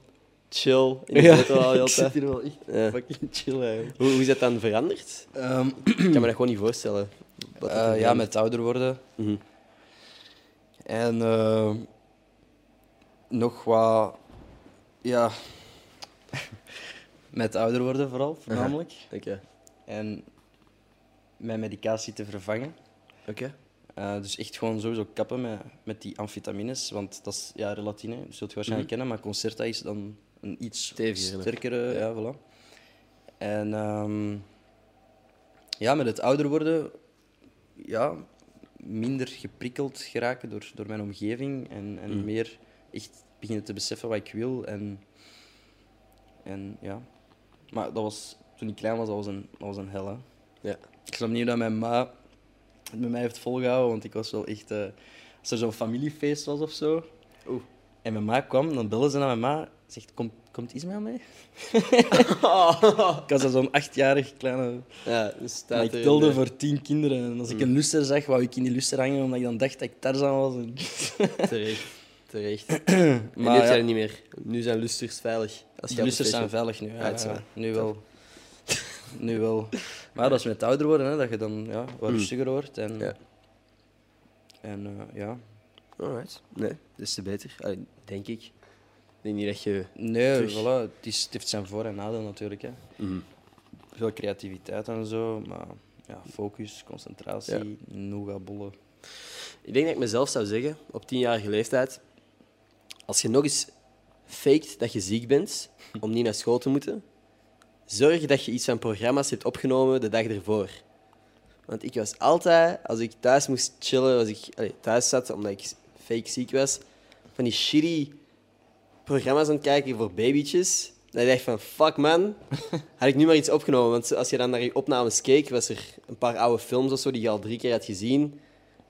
chill in de zetel al de hele ik zit hier wel echt Ja. fucking chill eigenlijk. Hoe, hoe is dat dan veranderd? Ehm, Ik kan me dat gewoon niet voorstellen. Eh, ja, met ouder worden. Mhm. En eh, nog wat... Ja... met ouder worden vooral, voornamelijk. Oké. En mijn medicatie te vervangen. Oké. Eh, dus echt gewoon sowieso kappen met, met die amfetamines, want dat is ja, relatine, dat zult je waarschijnlijk kennen, maar Concerta is dan een iets sterkere, ja, voilà. En ehm, ja, met het ouder worden, ja, minder geprikkeld geraken door, door mijn omgeving en, en Mm. meer echt beginnen te beseffen wat ik wil en, en ja. Maar dat was, toen ik klein was, dat was een, dat was een hel, hè. Ja. Ik snap niet hoe dat mijn ma het met mij heeft volgehouden, want ik was wel echt... eh, als er zo'n familiefeest was of zo, Oeh. en mijn ma kwam, dan belde ze naar mijn ma, zegt, Kom, komt Ismaël mee? <laughs> Ik was zo'n achtjarig kleine... Ja, dus Maar ik telde de- voor tien kinderen. En als ik een luster zag, wou ik in die luster hangen, omdat ik dan dacht dat ik Tarzan was. En... Terecht. <clears throat> Nu ja. jij het niet meer. Nu zijn lusters veilig. Als lusters zijn veilig nu. Ja, Ja, ja, nu wel. <laughs> nu wel. Maar dat is met ouder worden, hè, dat je dan ja, wat rustiger wordt. En, Ja. en eh, ja. Alright. Nee, des te beter. Allee, denk ik. Ik denk niet dat je... Nee, Terug. voilà, het, is, het heeft zijn voor- en nadeel natuurlijk. Hè. Veel creativiteit en zo, maar ja, focus, concentratie, nougat-bollen. Ik denk dat ik mezelf zou zeggen, op tienjarige leeftijd, als je nog eens faked dat je ziek bent, om niet naar school te moeten, zorg dat je iets van programma's hebt opgenomen de dag ervoor. Want ik was altijd, als ik thuis moest chillen, als ik thuis zat omdat ik fake ziek was, van die shitty programma's aan het kijken voor babytjes. Dat ik dacht van, fuck man, had ik nu maar iets opgenomen. Want als je dan naar je opnames keek, was er een paar oude films of zo die je al drie keer had gezien.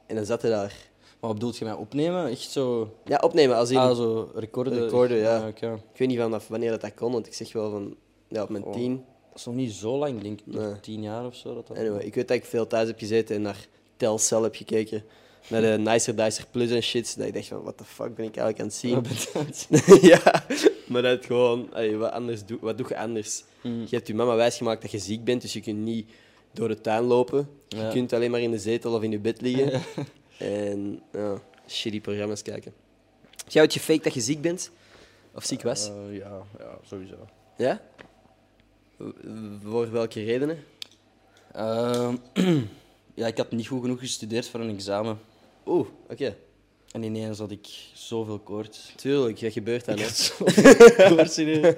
En dan zat hij daar. Maar wat bedoelt je mij opnemen? Echt zo... Ja, opnemen. Als in, Ah, zo recorden. Recorden, ja. oké. Ik weet niet vanaf wanneer dat, dat kon, want ik zeg wel van... Ja, op mijn Oh. tien. Dat is nog niet zo lang, ik denk nog Nee. tien jaar of zo. Dat dat... Anyway, ik weet dat ik veel thuis heb gezeten en naar Telcel heb gekeken. Naar de Nicer Dicer Plus en shit. Dat ik dacht van, what the fuck ben ik eigenlijk aan het zien? <laughs> Ja, maar dat het gewoon... allee, wat, anders doe, wat doe je anders? Mm. Je hebt je mama wijsgemaakt dat je ziek bent, dus je kunt niet door de tuin lopen. Ja. Je kunt alleen maar in de zetel of in je bed liggen. <laughs> en ja, shitty programma's kijken. Jij ooit gefaked dat je ziek bent? Of ziek was? Eh, ja, ja, sowieso. Ja? Voor welke redenen? Ehm, <clears throat> ja, ik had niet goed genoeg gestudeerd voor een examen. Oeh, oké. En ineens had ik zoveel koorts. Tuurlijk, dat gebeurt dan. Ik had zoveel <laughs> koorts ineens.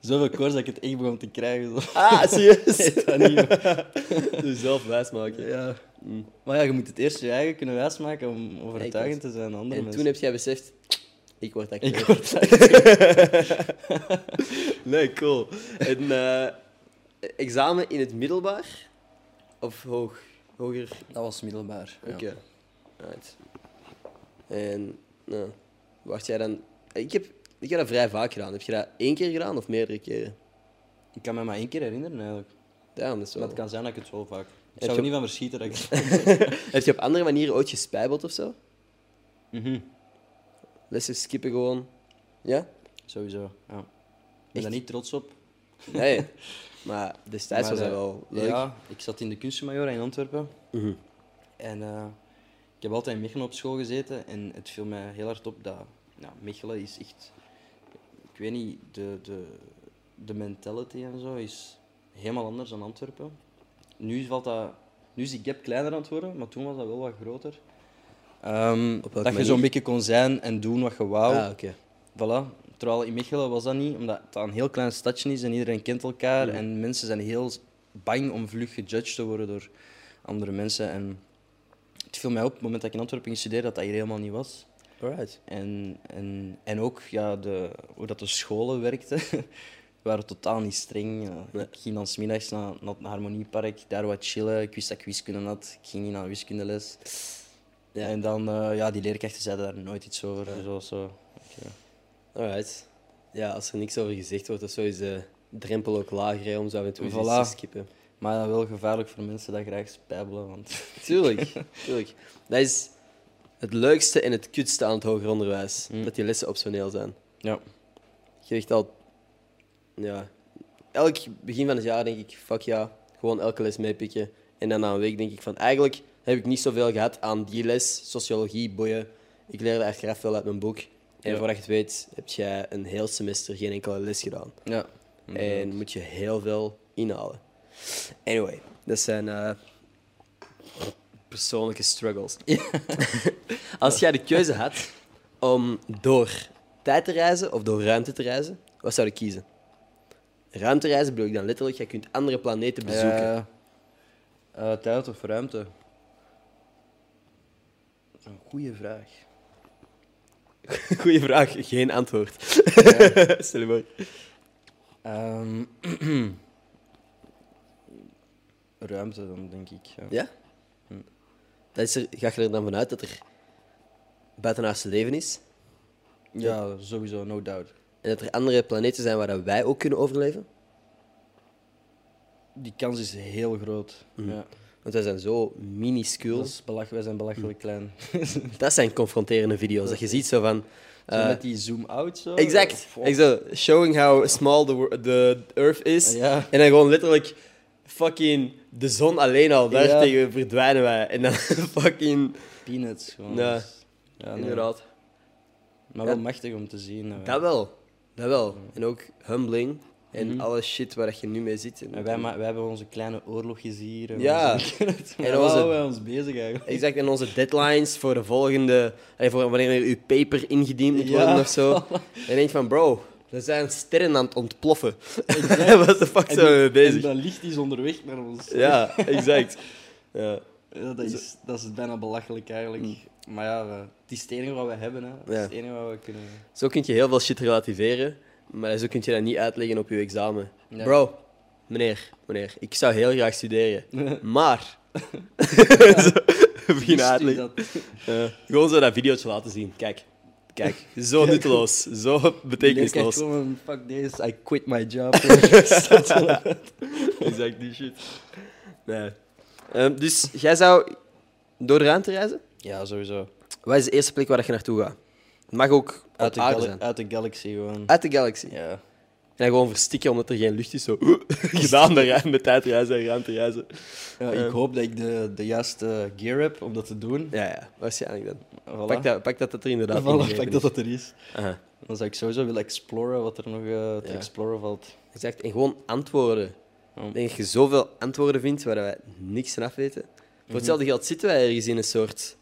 Zoveel koorts dat ik het echt begon te krijgen. Zo. Ah, serieus? <laughs> Dat niet. Dus <laughs> zelf wijsmaken. Ja. Maar ja, je moet het eerst je eigen kunnen wijsmaken om overtuigend te zijn aan andere En mensen. toen heb jij beseft, ik word acteur. Ik word <laughs> Nee, cool. En eh, examen in het middelbaar? Of hoog, hoger? Dat was middelbaar. ja. Oké. Right. En, nou, wacht jij dan... Ik heb, ik heb dat vrij vaak gedaan. Heb je dat één keer gedaan of meerdere keren? Ik kan me maar één keer herinneren eigenlijk. Ja, dat is Maar wel... het kan zijn dat ik het zo vaak... Ik zou er niet van verschieten dat ik. <laughs> Heb je op andere manieren ooit gespijbeld of zo? Mhm. Lessen skippen gewoon? Ja? Sowieso, ja. Ik ben Echt? daar niet trots op. Nee. <laughs> maar destijds Maar, was dat eh, wel leuk. Ja, ik zat in de kunstenmajor in Antwerpen. Mhm. En eh, ik heb altijd in Mechelen op school gezeten. En het viel mij heel hard op dat Mechelen is echt... Ik weet niet, de, de, de mentality en zo is helemaal anders dan Antwerpen. Nu, valt dat, nu is die gap kleiner aan het worden, maar toen was dat wel wat groter. Ehm, dat je zo'n beetje kon zijn en doen wat je wou. Ah. Voilà. Terwijl in Mechelen was dat niet, omdat het een heel klein stadje is en iedereen kent elkaar. Mhm. En mensen zijn heel bang om vlug gejudged te worden door andere mensen. En het viel mij op, op het moment dat ik in Antwerpen ging studeren, dat dat hier helemaal niet was. Alright. En, en, en ook ja, de, hoe dat de scholen werkten, <laughs> waren totaal niet streng. Ja, Nee. Ik ging dan smiddags naar, naar het Harmoniepark, daar wat chillen. Ik wist dat ik wiskunde had, ik ging niet naar wiskundeles. Ja. En dan, eh, ja, die leerkrachten zeiden daar nooit iets over. Dat was zo, oké. Alright. Ja, als er niks over gezegd wordt zo, is de drempel ook lager hè, om zo eens Voilà. te skippen. Maar wel gevaarlijk voor mensen dat graag spijbelen. Want... <laughs> <laughs> Tuurlijk, tuurlijk. Dat is het leukste en het kutste aan het hoger onderwijs. Mm. Dat die lessen optioneel zijn. Ja. Je echt al... Ja. Elk begin van het jaar denk ik, fuck ja, gewoon elke les meepikken. En dan na een week denk ik van, eigenlijk heb ik niet zoveel gehad aan die les, sociologie, boeien. Ik leerde echt graag veel uit mijn boek. En Ja. voordat je het weet, heb jij een heel semester geen enkele les gedaan. Ja. En moet je heel veel inhalen. Anyway, dat zijn eh, persoonlijke struggles. <laughs> Als jij de keuze had om door tijd te reizen of door ruimte te reizen, wat zou je kiezen? Ruimtereizen bedoel ik dan letterlijk, je kunt andere planeten bezoeken. Eh, eh, tijd of ruimte? Een goede vraag. <laughs> Goeie vraag, geen antwoord. <laughs> Stel je voor. Ehm, <clears throat> ruimte dan, denk ik. Ja. Ja? Dat is er, ga je er dan vanuit dat er buitenaardse leven is? Ja, sowieso, no doubt. En dat er andere planeten zijn waar dat wij ook kunnen overleven? Die kans is heel groot. Ja. Want wij zijn zo minuscuul. Belach- wij zijn belachelijk klein. <laughs> Dat zijn confronterende video's. Dat je ziet zo van... Zo eh, met die zoom-out zo. exact. Zo, showing how small the, the earth is. Ja. En dan gewoon letterlijk fucking de zon alleen al. Daar Ja. tegen verdwijnen wij. En dan <laughs> fucking... Peanuts gewoon. Ja. ja nee. Inderdaad. Maar wel Ja. machtig om te zien. Dat wel. Dat wel. En ook humbling. En Mhm. alle shit waar je nu mee zit. En wij, wij hebben onze kleine oorlogjes hier. En Ja. <laughs> onze- En onze- houden wij ons bezig eigenlijk. Exact, en onze deadlines voor de volgende... voor wanneer er uw paper ingediend moet Ja. worden of zo. <laughs> En je denkt van, bro, er zijn sterren aan het ontploffen. <laughs> Wat de fuck zijn we mee bezig? En dat licht is onderweg naar ons. Ja, exact. Ja. Ja, dat, is, dat is bijna belachelijk eigenlijk. Maar ja, we- het is het enige wat we hebben. Hè. Is het enige wat we kunnen... Zo kun je heel veel shit relativeren, maar zo kun je dat niet uitleggen op je examen. Bro, meneer, meneer, ik zou heel graag studeren, <laughs> maar... <laughs> zo, beginnen uitleggen. Gewoon zo dat videootje laten zien. Kijk, kijk, zo nutteloos, zo betekenisloos. gewoon, fuck this, I quit my job. <laughs> exact die shit. Nee. Ehm, dus jij zou door de ruimte reizen? Ja, sowieso. Wat is de eerste plek waar je naartoe gaat? Het mag ook Uit uit de, aarde gal- zijn. uit de galaxy gewoon. Uit de galaxy. Ja. En gewoon verstikken omdat er geen lucht is. Zo <laughs> gedaan met, met tijdreizen en ruimtereizen. Ja, ik hoop dat ik de, de juiste gear heb om dat te doen. Ja, ja, waarschijnlijk dan. Voilà. Pak, dat, pak dat dat er inderdaad Voilà, pak is. dat dat er is. Aha, Dan zou ik sowieso willen exploren wat er nog eh, te Ja. exploren valt. exact. En gewoon antwoorden. Ik denk dat je zoveel antwoorden vindt waar wij niks van af weten. Voor hetzelfde geld zitten wij ergens in een soort...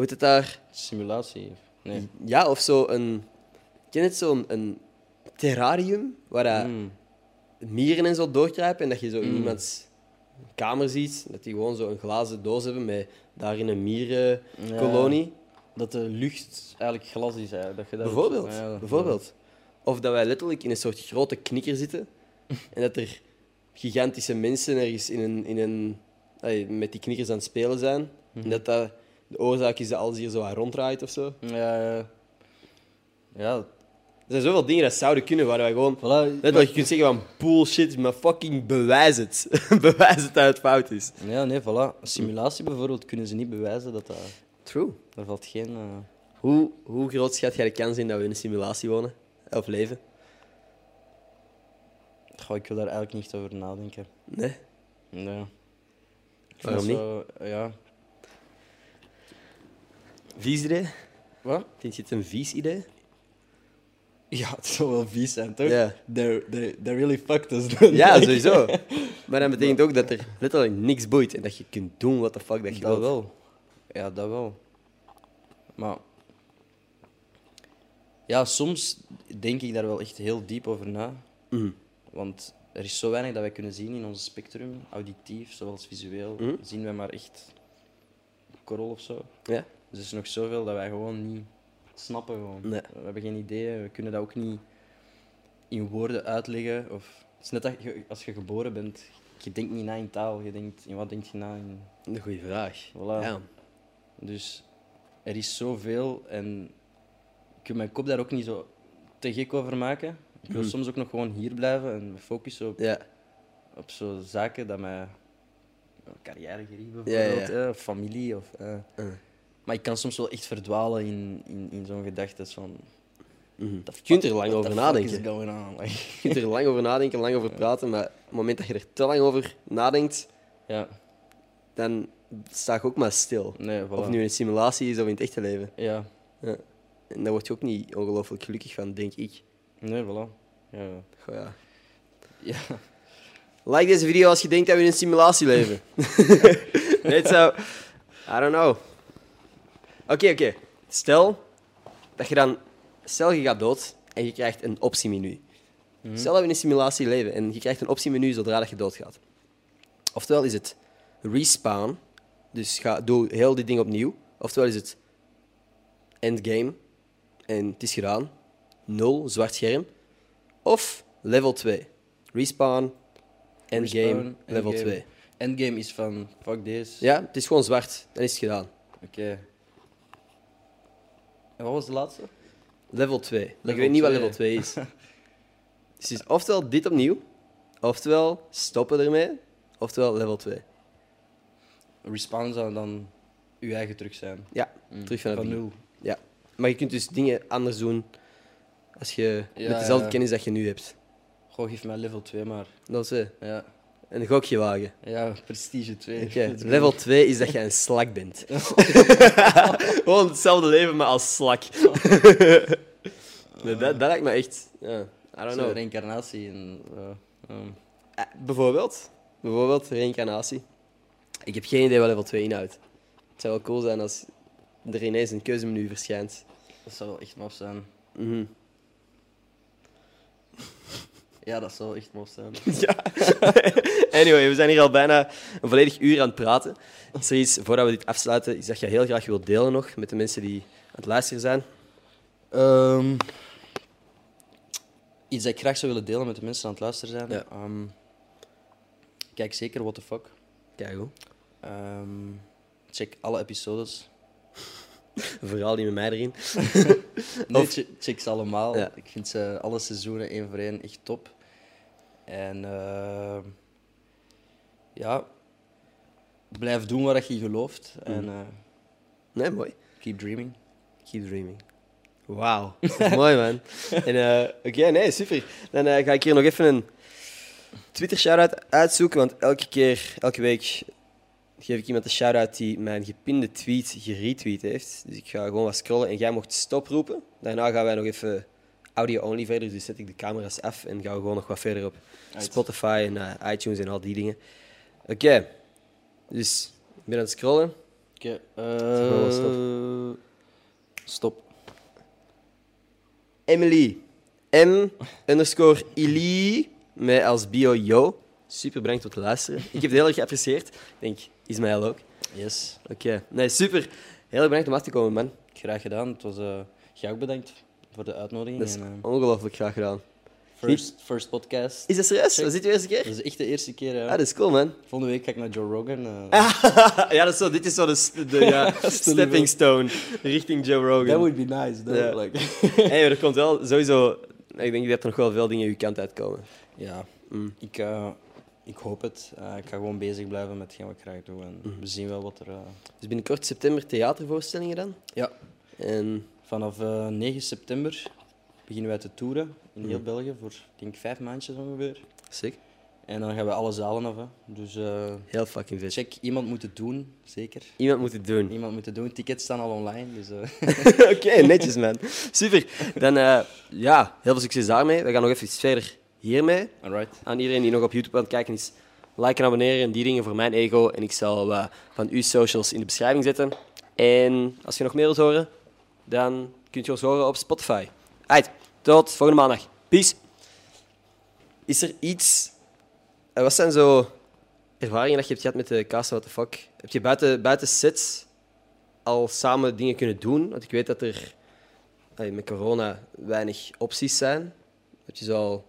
Hoe heet het daar? Simulatie. Nee. Ja, of zo een... Ken je het zo'n een terrarium? Waar Mm. mieren en zo doorkruipen en dat je zo in Mm. iemands kamer ziet. Dat die gewoon zo een glazen doos hebben met daarin een mierenkolonie. Dat de lucht eigenlijk glas is. Hè. Dat je dat Bijvoorbeeld. Ja, bijvoorbeeld. Of dat wij letterlijk in een soort grote knikker zitten <laughs> en dat er gigantische mensen ergens in een, in een, met die knikkers aan het spelen zijn. Mhm. En dat dat de oorzaak is dat alles hier zo aan ronddraait of zo. Ja, ja. ja, zijn zoveel dingen dat zouden kunnen waar wij gewoon... Voilà. Net dat je kunt zeggen van bullshit, maar fucking bewijs het. <laughs> bewijs het dat het fout is. Ja, nee, voilà. Een simulatie bijvoorbeeld kunnen ze niet bewijzen dat dat... True. Daar valt geen... eh, Hoe, hoe groot schat jij de kans in dat we in een simulatie wonen? Of leven? Goh, ik wil daar eigenlijk niet over nadenken. Nee. Nee. Waarom dat zo- ja. Vies idee? Wat? Vind je het een vies idee? Ja, het zou wel vies zijn, toch? Ja. They're, they, they really fucked us. Ja, Like- <laughs> sowieso. Maar dat betekent ook dat er letterlijk niks boeit en dat je kunt doen wat de fuck dat je Dat wilt. wel. Ja, dat wel. Maar... Ja, soms denk ik daar wel echt heel diep over na. Mhm. Want er is zo weinig dat wij kunnen zien in ons spectrum, auditief, zowel als visueel. Mhm. Zien wij maar echt korrel of zo. Ja? Dus er is nog zoveel dat wij gewoon niet snappen. Gewoon. Nee. We hebben geen idee, we kunnen dat ook niet in woorden uitleggen. Of, het is net dat je, als je geboren bent, je denkt niet na in taal, je denkt in wat denk je na in... Een goede vraag. Voilà. Ja. Dus er is zoveel en ik wil mijn kop daar ook niet zo te gek over maken. Ik wil Mhm. soms ook nog gewoon hier blijven en me focussen op, Ja. op zo zaken dat mij een carrière gerieven, Ja, ja, ja. bijvoorbeeld, eh, familie. Of, eh. Uh. Maar ik kan soms wel echt verdwalen in, in, in zo'n gedachte van... Mhm. "The Je kunt er lang over nadenken. <laughs> Like, Je kunt er lang over nadenken, lang over praten, maar op het moment dat je er te lang over nadenkt, ja, dan sta je ook maar stil. nee, voilà. Of het nu een simulatie is of in het echte leven. Ja, Ja. En daar word je ook niet ongelooflijk gelukkig van, denk ik. nee, voilà. Ja, Goh, ja. ja. Like deze video als je denkt dat we in een simulatie leven. <laughs> <laughs> Net zo. I don't know. Oké, oké. Stel dat je dan... Stel je gaat dood en je krijgt een optiemenu. Stel dat we in een simulatie leven en je krijgt een optiemenu zodra dat je doodgaat. Oftewel is het respawn, dus ga, doe heel dit ding opnieuw. Oftewel is het endgame en het is gedaan. Nul, zwart scherm. Of level 2. Respawn, endgame, Respawn, level endgame. 2. Endgame is van, fuck deze. Ja, het is gewoon zwart. Dan is het gedaan. Oké. En wat was de laatste? Level 2. Ik Level weet niet wat 2. level 2 is. <laughs> dus het is oftewel dit opnieuw, oftewel stoppen ermee, oftewel level 2. Respawn zou dan uw eigen terug zijn. Ja, Mm. terug van het van nul. Ja. Maar je kunt dus dingen anders doen als je Ja, met dezelfde ja. kennis dat je nu hebt. Goh, geef mij level 2 maar. Dat is eh, Ja, een gokje wagen. ja prestige 2. Oké, <laughs> Level 2 is dat je een slak bent. <laughs> Gewoon hetzelfde leven, maar als slak. <laughs> Nee, dat, dat lijkt me echt... Ja, I don't know. reïncarnatie. En, eh, ehm, Eh, bijvoorbeeld. Bijvoorbeeld reïncarnatie. Ik heb geen idee wat level 2 inhoudt. Het zou wel cool zijn als er ineens een keuzemenu verschijnt. dat zou wel echt maf zijn. Mhm. Ja, dat zou echt maf zijn. <laughs> Ja. <laughs> anyway, we zijn hier al bijna een volledig uur aan het praten. Is er iets, voordat we dit afsluiten, is dat je heel graag wilt delen nog met de mensen die aan het luisteren zijn? Ehm, iets dat ik graag zou willen delen met de mensen aan het luisteren zijn. Ja. Ehm, kijk zeker What the Fuck. Kijk hoe. Ehm, check alle episodes. <laughs> Vooral die met mij erin. Nee, Of- ze allemaal. Ja. Ik vind ze alle seizoenen één voor één echt top. En ehm, ja, blijf doen wat je gelooft. En eh, Nee, mooi. keep dreaming. Keep dreaming. Wauw. <laughs> mooi, man. En, eh, Oké, nee, super. Dan eh, ga ik hier nog even een Twitter-shout-out uitzoeken, want elke keer, elke week geef ik iemand een shout-out die mijn gepinde tweet geretweet heeft. Dus ik ga gewoon wat scrollen en jij mocht stop roepen. Daarna gaan wij nog even audio-only verder, dus zet ik de camera's af en gaan we gewoon nog wat verder op Uit. Spotify en eh, iTunes en al die dingen. Oké, dus ik ben aan het scrollen. Oké, gewoon eh, stop. stop. Emily. M underscore Ili met als bio yo. Super bedankt voor het luisteren. Ik heb het heel erg geapprecieerd. Ik denk, Ismaël ook. Yes, Oké. Nee, super. Heel erg bedankt om af te komen, man. graag gedaan. Het was, eh jij ook bedankt voor de uitnodiging. Dat is en, eh, ongelooflijk graag gedaan. First, first podcast. Is dat serieus? Was dit de eerste keer? Dat is echt de eerste keer. ja. Ah, dat is cool, man. Volgende week ga ik naar Joe Rogan. eh. <laughs> ja, dat is zo, dit is zo de, de ja, <laughs> stepping stone richting Joe Rogan. That would be nice. though. Like, <laughs> Hey, maar er komt wel sowieso... Ik denk dat er nog wel veel dingen uw kant uitkomen. ja, Mm. ik, eh, ik hoop het. Eh, ik ga gewoon bezig blijven met wat ik graag doe. En Mhm. we zien wel wat er... eh, Dus binnenkort september theatervoorstellingen dan. Ja, En vanaf eh, 9 september beginnen wij te toeren in heel Mhm. België voor, denk, vijf maandjes ongeveer. sick. En dan gaan we alle zalen af. Hè. Dus Heel fucking vet. check, iemand moet het doen, zeker. Iemand moet het doen. Iemand moet het doen. Tickets staan al online, dus... <laughs> Oké, netjes man. Super. Dan ja, heel veel succes daarmee. We gaan nog even verder hiermee. alright. Aan iedereen die nog op YouTube aan het kijken is, like en abonneren en die dingen voor mijn ego. En ik zal eh, van uw socials in de beschrijving zetten. En als je nog meer wilt horen, dan kunt je ons horen op Spotify. Uit. Tot volgende maandag. Peace. Is er iets... eh, wat zijn zo ervaringen dat je hebt gehad met de Casa What the Fuck? Heb je buiten, buiten sets al samen dingen kunnen doen? Want ik weet dat er eh, met corona weinig opties zijn. Dat je zo al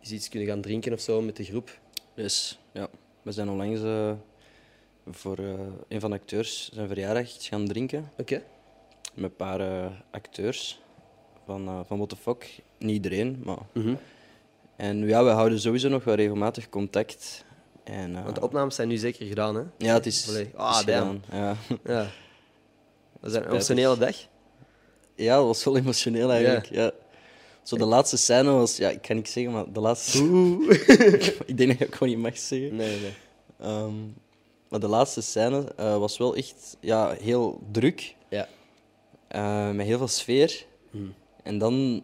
eens iets kunnen gaan drinken of zo met de groep. Dus ja, we zijn onlangs eh, voor eh, een van de acteurs zijn verjaardag iets gaan drinken. Oké. Met een paar eh, acteurs van, van What the Fuck. Niet iedereen, maar... Mhm. En ja, we houden sowieso nog wel regelmatig contact. En, Want de opnames zijn nu zeker gedaan, hè? Ja, het is, Ah, is damn. gedaan. Ja. Ja. <laughs> Dat is een emotionele dag. ja, dat was wel emotioneel eigenlijk. Ja. Zo de laatste scène was... Ja, ik kan niet zeggen, maar de laatste... <laughs> ik denk dat het gewoon niet mag zeggen. Nee, nee. Ehm, maar de laatste scène eh, was wel echt ja, heel druk. Ja. eh, met heel veel sfeer. Hmm. En dan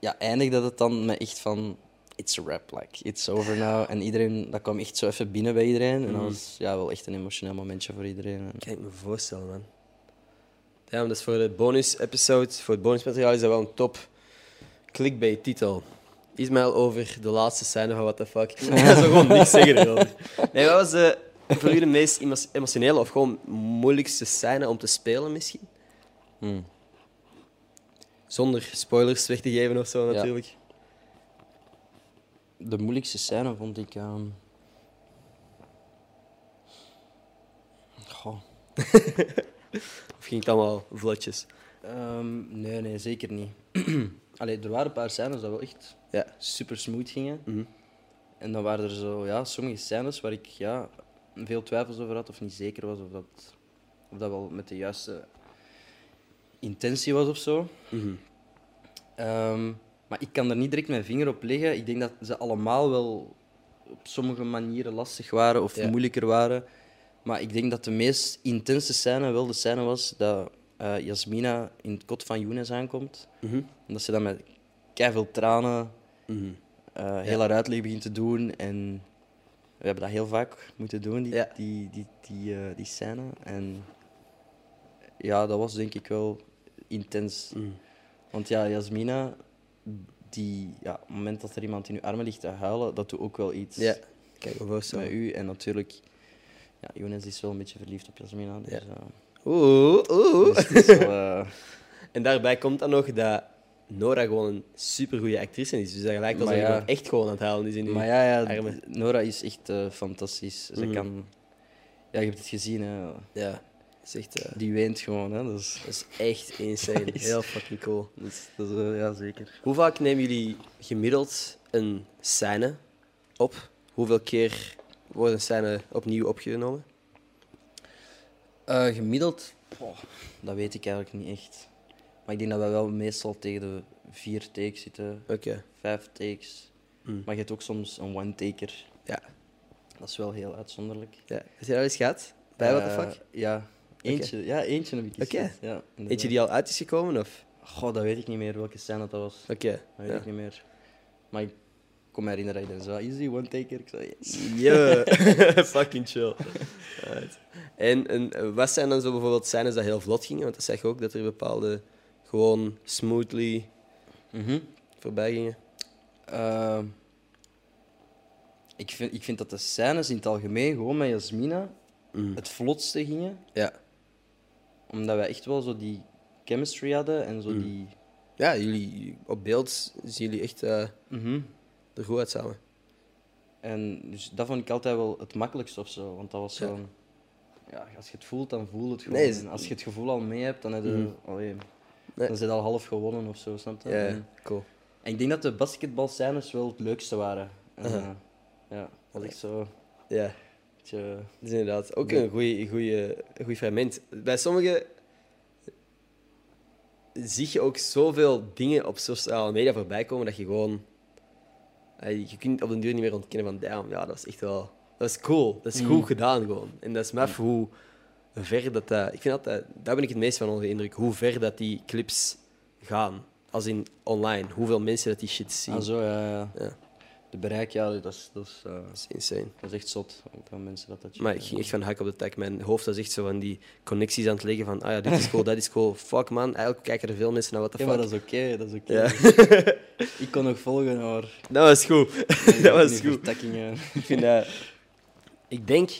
ja, eindigde het dan met echt van... It's a wrap, like, it's over now. En iedereen, dat kwam echt zo even binnen bij iedereen. En dat Mhm. was ja, wel echt een emotioneel momentje voor iedereen. Kan ik me voorstellen, man. Ja, maar dat is voor de bonus-episode, voor het bonusmateriaal, is dat wel een top clickbait-titel. Ismail over de laatste scène van What the Fuck. <laughs> Ik ga zo gewoon niks zeggen erover. Nee, wat was de, voor u de meest emo- emotionele of gewoon moeilijkste scène om te spelen, misschien? Hmm. Zonder spoilers weg te geven of zo, Ja. natuurlijk. De moeilijkste scène vond ik... ehm, Goh. <laughs> Of ging het allemaal vlotjes? Ehm, nee, nee, zeker niet. <clears throat> Allee, er waren een paar scènes dat wel echt Ja. super smooth gingen. Mhm. En dan waren er zo, ja, sommige scènes waar ik ja, veel twijfels over had of niet zeker was of dat, of dat wel met de juiste intentie was of zo. Mhm. Ehm, maar ik kan er niet direct mijn vinger op leggen. Ik denk dat ze allemaal wel op sommige manieren lastig waren of Ja. moeilijker waren. Maar ik denk dat de meest intense scène wel de scène was dat eh, Jasmina in het kot van Younes aankomt. Mhm. En dat ze dan met veel tranen Mhm. eh heel haar uitleg begint te doen. En we hebben dat heel vaak moeten doen, die, die, die, die, eh, die scène. En ja, dat was denk ik wel intens. Mhm. Want ja, Jasmina, die, ja, op het moment dat er iemand in uw armen ligt te huilen, dat doet ook wel iets Ja, kijk me met u. En natuurlijk, ja, Younes is wel een beetje verliefd op Jasmina. Dus, Ja. Oeh, oeh. dus het is wel, <laughs> eh, En daarbij komt dan nog dat Nora gewoon een supergoeie actrice is. Dus dat lijkt alsof ja. echt gewoon aan het halen is in uw maar ja, ja, armen. Nora is echt eh, fantastisch. Ze Mhm. kan... Ja, je hebt het gezien, hè. Ja, is echt... eh, Die weent gewoon, hè. Dat is, dat is echt <laughs> insane. Heel fucking cool. dat is, dat is, ja, zeker. Hoe vaak nemen jullie gemiddeld een scène op? Hoeveel keer wordt een scène opnieuw opgenomen? Eh, gemiddeld, dat weet ik eigenlijk niet echt. Maar ik denk dat we wel meestal tegen de vier takes zitten, vijf takes. Hmm. Maar je hebt ook soms een one-taker. Ja. Dat is wel heel uitzonderlijk. ja. Heb je dat eens gehad? Bij What the Eh, Fuck? Ja, eentje, ja, eentje heb ik eens Ja. Eentje die al uit is gekomen? Of? Goh, dat weet ik niet meer welke scène dat was. Oké. Dat weet ja. ik niet meer. Maar ik kon me herinneren dat ik dan zo, is die one-taker? Ik zei, yes. Ja, <laughs> fucking chill. En, en wat zijn dan zo bijvoorbeeld scènes dat heel vlot gingen? Want dat zeg je ook dat er bepaalde gewoon smoothly Mhm. voorbij gingen. Ehm, ik, vind, ik vind dat de scènes in het algemeen gewoon met Jasmina Mm. het vlotste gingen. Ja. Omdat wij echt wel zo die chemistry hadden en zo Mm. die, Ja, jullie op beeld zien jullie echt eh, Mhm. Er goed uit samen. En dus dat vond ik altijd wel het makkelijkste of zo. Want dat was zo. Ja, als je het voelt, dan voel je het gewoon. Nee, is- En als je het gevoel al mee hebt, dan, heb je, Mhm. allee, Nee. dan zit al half gewonnen of zo, snap je? Ja, En, cool. en ik denk dat de basketbalscènes wel het leukste waren. En, Aha. eh, ja, dat was echt zo. Ja, beetje- dat is inderdaad ook een goeie fragment. Bij sommigen zie je ook zoveel dingen op sociale media voorbij komen dat je gewoon... eh, Je kunt op den duur niet meer ontkennen van, damn, ja, dat is echt wel... Dat is cool. Dat is Mm. goed gedaan gewoon. En dat is maf hoe ver dat... dat ik vind dat, dat... Daar ben ik het meest van onder de indruk. Hoe ver dat die clips gaan. Als in online. Hoeveel mensen dat die shit zien. Ah, zo, ja, ja. Ja. De bereik, ja, dat is, dat is, eh, Dat is insane. dat is echt zot. Van mensen dat dat Maar ik ging echt van hak op de tak. Mijn hoofd was echt zo van die connecties aan het leggen van ah ja, dit is cool, dat is cool. <laughs> Fuck man, eigenlijk kijken er veel mensen naar wat de Ja, fuck. maar dat is oké, dat is oké. Ja. <laughs> Ik kon nog volgen, maar... Dat was goed. <laughs> dat was goed. Ik vind dat... Ik denk...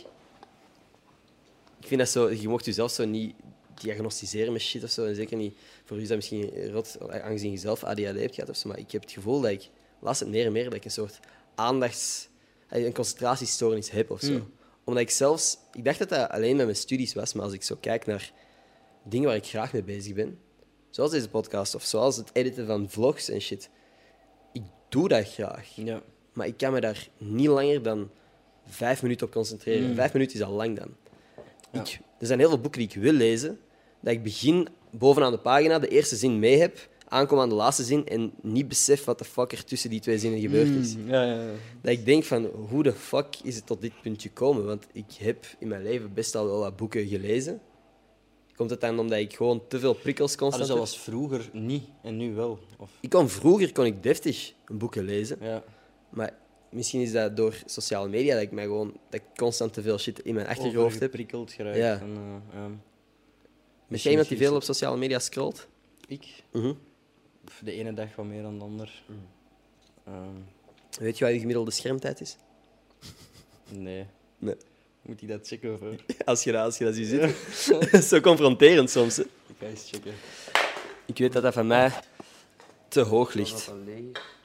Ik vind dat zo... Je mocht jezelf zo niet diagnosticeren met shit of zo. En zeker niet... Voor u is dat misschien rot, aangezien je zelf ADHD hebt gehad of zo. Maar ik heb het gevoel dat ik... Laatst het meer en meer dat ik een soort aandachts... Een concentratiestoornis heb of zo. Mm. Omdat ik zelfs... Ik dacht dat dat alleen met mijn studies was. Maar als ik zo kijk naar dingen waar ik graag mee bezig ben... Zoals deze podcast of zoals het editen van vlogs en shit. Ik doe dat graag. Ja. Maar ik kan me daar niet langer dan vijf minuten op concentreren. Mm. Vijf minuten is al lang dan. Ja. Ik, er zijn heel veel boeken die ik wil lezen, dat ik begin bovenaan de pagina, de eerste zin mee heb, aankom aan de laatste zin en niet besef wat de fuck er tussen die twee zinnen gebeurd is. Mm, Ja, ja, ja. Dat ik denk van, hoe de fuck is het tot dit punt gekomen? Want ik heb in mijn leven best al wel wat boeken gelezen. Komt het dan omdat ik gewoon te veel prikkels Ah, constant dus dat heb? was vroeger niet en nu wel. Of, Ik kon vroeger kon ik deftig boeken lezen. ja. Maar misschien is dat door sociale media dat ik mij gewoon dat ik constant te veel shit in mijn achterhoofd heb. prikkeld geraakt. Ja. En, eh, ja. Ben jij Misschien iemand die veel op sociale media scrolt? Ik? Mhm. De ene dag wat meer dan de ander. Ehm, Weet je wat je gemiddelde schermtijd is? nee. Nee. Moet ik dat checken of... <laughs> Als je als je dat ziet <laughs> <laughs> zo confronterend soms. Hè. Ik ga eens checken. Ik weet dat dat van mij te hoog ligt.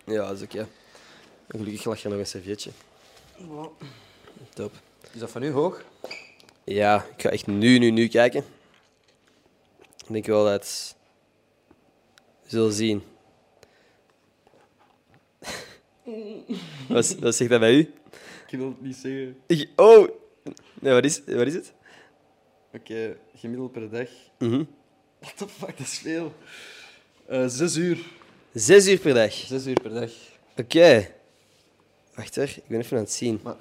Ja, dat is oké. Gelukkig lag er nog een servietje. Top. Is dat van u hoog? Ja, ik ga echt nu, nu, nu kijken. Ik denk wel dat... Zullen zien. wat, wat zegt dat bij u? Ik wil het niet zeggen. Ik- oh! Nee, wat is, wat is het? Oké, gemiddeld per dag. Mhm. What the fuck, dat is veel. Eh, zes uur. Zes uur per dag. Zes uur per dag. Oké. Wacht hoor, ik ben even aan het zien. Maar...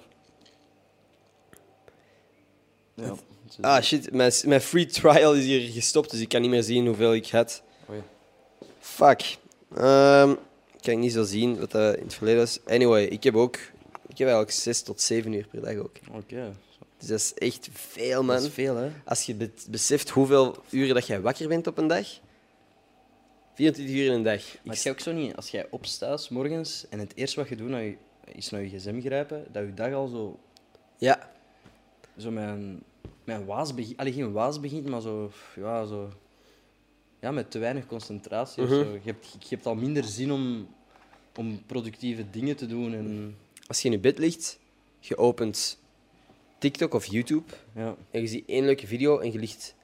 Ja. Ah shit, mijn, mijn free trial is hier gestopt, dus ik kan niet meer zien hoeveel ik had. Fuck. Ehm kan ik niet zo zien wat dat in het verleden was. Anyway, ik heb ook... Ik heb eigenlijk zes tot zeven uur per dag ook. Oké. Dus dat is echt veel, man. Dat is veel, hè? Als je be- beseft hoeveel uren dat jij wakker bent op een dag. 24 uur in een dag. Maar Ik- ook zo niet, als jij opstaat morgens en het eerste wat je doet je, is naar je gsm grijpen, dat je dag al zo, zo Ja, met een, met een waas begint. Allee, geen waas begint, maar zo, ja, zo. Ja, met te weinig concentratie. of Mhm. zo. Je, hebt, je hebt al minder zin om, om productieve dingen te doen. En, als je in je bed ligt, je opent TikTok of YouTube ja. en je ziet één leuke video en je ligt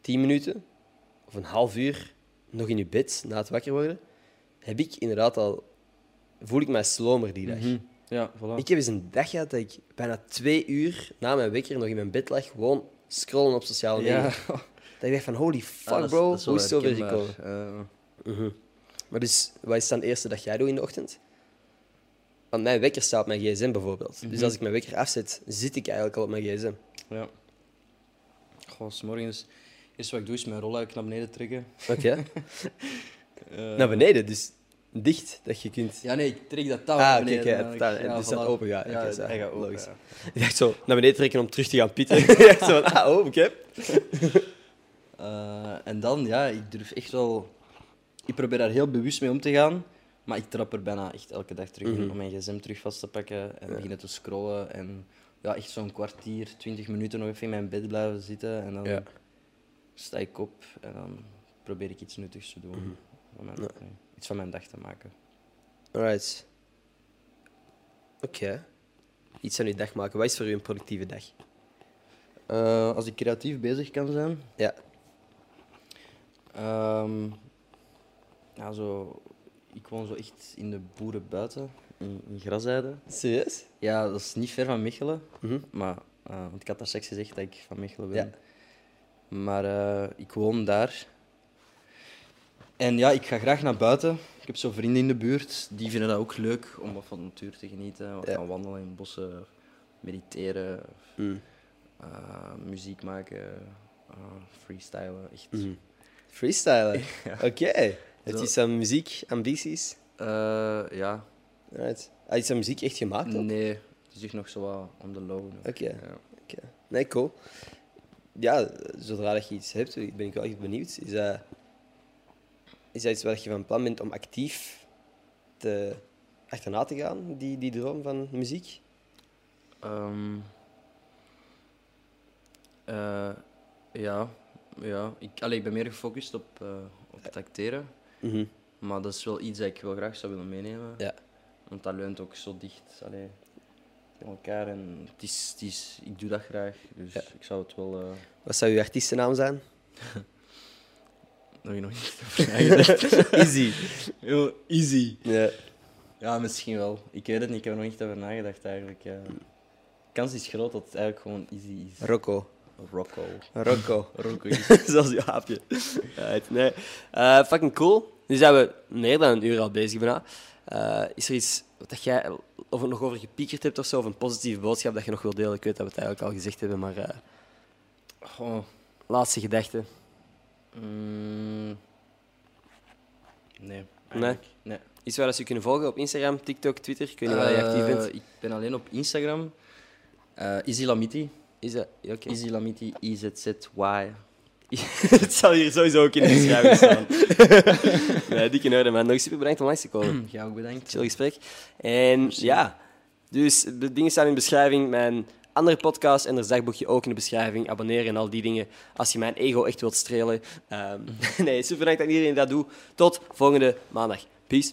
10 minuten of een half uur nog in je bed na het wakker worden, heb ik inderdaad al... Voel ik mij slomer die dag. Mhm. Ja, voilà. Ik heb eens een dag gehad dat ik bijna twee uur na mijn wekker nog in mijn bed lag, gewoon scrollen op sociale media. ja. <laughs> Dat ik dacht van, holy fuck Ah, dat is- bro, dat is wel hoe is het zo ver gekomen? Eh, Mhm. Maar dus, wat is dan het eerste dat jij doet in de ochtend? Want mijn wekker staat op mijn gsm bijvoorbeeld. Dus Mhm. als ik mijn wekker afzet, zit ik eigenlijk al op mijn gsm. ja. Goh, 's morgens, het eerste wat ik doe is mijn rolluik naar beneden trekken. Oké. <laughs> Eh, Naar beneden, dus dicht, dat je kunt... Ja, nee, ik trek dat touw Ah, naar oké, het dan- touw- dus dat open gaat. Ja, Oké, zo, hij gaat open, logisch. ja. Ik dacht zo, naar beneden trekken om terug te gaan pieten. <laughs> ik dacht zo van, ah, oh, oké. <laughs> Eh, en dan, ja, ik durf echt wel... Ik probeer daar heel bewust mee om te gaan, maar ik trap er bijna echt elke dag terug in Mhm. om mijn gsm terug vast te pakken en Ja. beginnen te scrollen. En ja, echt zo'n kwartier, twintig minuten nog even in mijn bed blijven zitten. En dan Ja. sta ik op en dan probeer ik iets nuttigs te doen. Mhm. mijn, Ja. nee, iets van mijn dag te maken. Alright. Oké. Iets aan je dag maken. Wat is voor u een productieve dag? Eh, als ik creatief bezig kan zijn, Ja. Ehm, ja, zo, ik woon zo echt in de boeren buiten, in, in Grasheide. Serieus? Ja, dat is niet ver van Mechelen, Mhm. maar, eh, want ik had daar straks gezegd dat ik van Mechelen ben. Ja. Maar eh, ik woon daar. En ja, ik ga graag naar buiten. Ik heb zo vrienden in de buurt, die vinden dat ook leuk om wat van de natuur te genieten. Wat Ja. gaan wandelen in bossen, mediteren, Mm. eh, muziek maken, freestylen. Echt. Mhm. Freestylen? <laughs> Oké. Het Zo. is aan muziek, ambities. Eh, ja, Alright. Ah, is dat muziek echt gemaakt? ook? Nee, het is echt nog zo wat on the low. Oké. Ja. Oké. Nee, cool. Ja, zodra dat je iets hebt, ben ik wel echt benieuwd. Is dat, is dat iets waar je van plan bent om actief te, achterna te gaan, die, die droom van muziek? Eh, ja, ja. Ik, allee, ik ben meer gefocust op, eh, op het acteren. Mhm. Maar dat is wel iets dat ik wel graag zou willen meenemen. Ja. Want dat leunt ook zo dicht allee, in elkaar. En het is, het is, ik doe dat graag. Dus Ja. ik zou het wel... eh Wat zou uw artiestennaam zijn? <laughs> daar heb je nog niet over nagedacht. <laughs> Easy. Heel easy. Ja. Ja, misschien wel. Ik weet het niet. Ik heb er nog niet over nagedacht eigenlijk. ja. De kans is groot dat het eigenlijk gewoon easy is. Rocco. Rocco. Rocco. <laughs> Rocco <laughs> is Zoals je aapje. Right, nee. Eh, fucking cool. Nu zijn we meer dan een uur al bezig bijna. Eh, is er iets wat dat jij of nog over gepiekerd hebt of zo, of een positieve boodschap dat je nog wil delen? Ik weet dat we het eigenlijk al gezegd hebben, maar eh, Goh, laatste gedachte. mm, nee. eigenlijk. Nee. Iets waar ze je kunnen volgen op Instagram, TikTok, Twitter? Ik weet niet waar je actief bent. Ik ben alleen op Instagram. Eh Easy Lamiti. Is dat... ja, Oké. I-Z-Z-Y. <laughs> het zal hier sowieso ook in de beschrijving <laughs> staan. nee, dikke orde, man. Nog super bedankt om langs te komen. <clears throat> Ja, ook bedankt. Chill gesprek. En ja, dus de dingen staan in de beschrijving. Mijn andere podcast en er dagboekje ook in de beschrijving. Abonneren en al die dingen als je mijn ego echt wilt strelen. Ehm, <laughs> nee, super bedankt dat iedereen dat doet. Tot volgende maandag. Peace.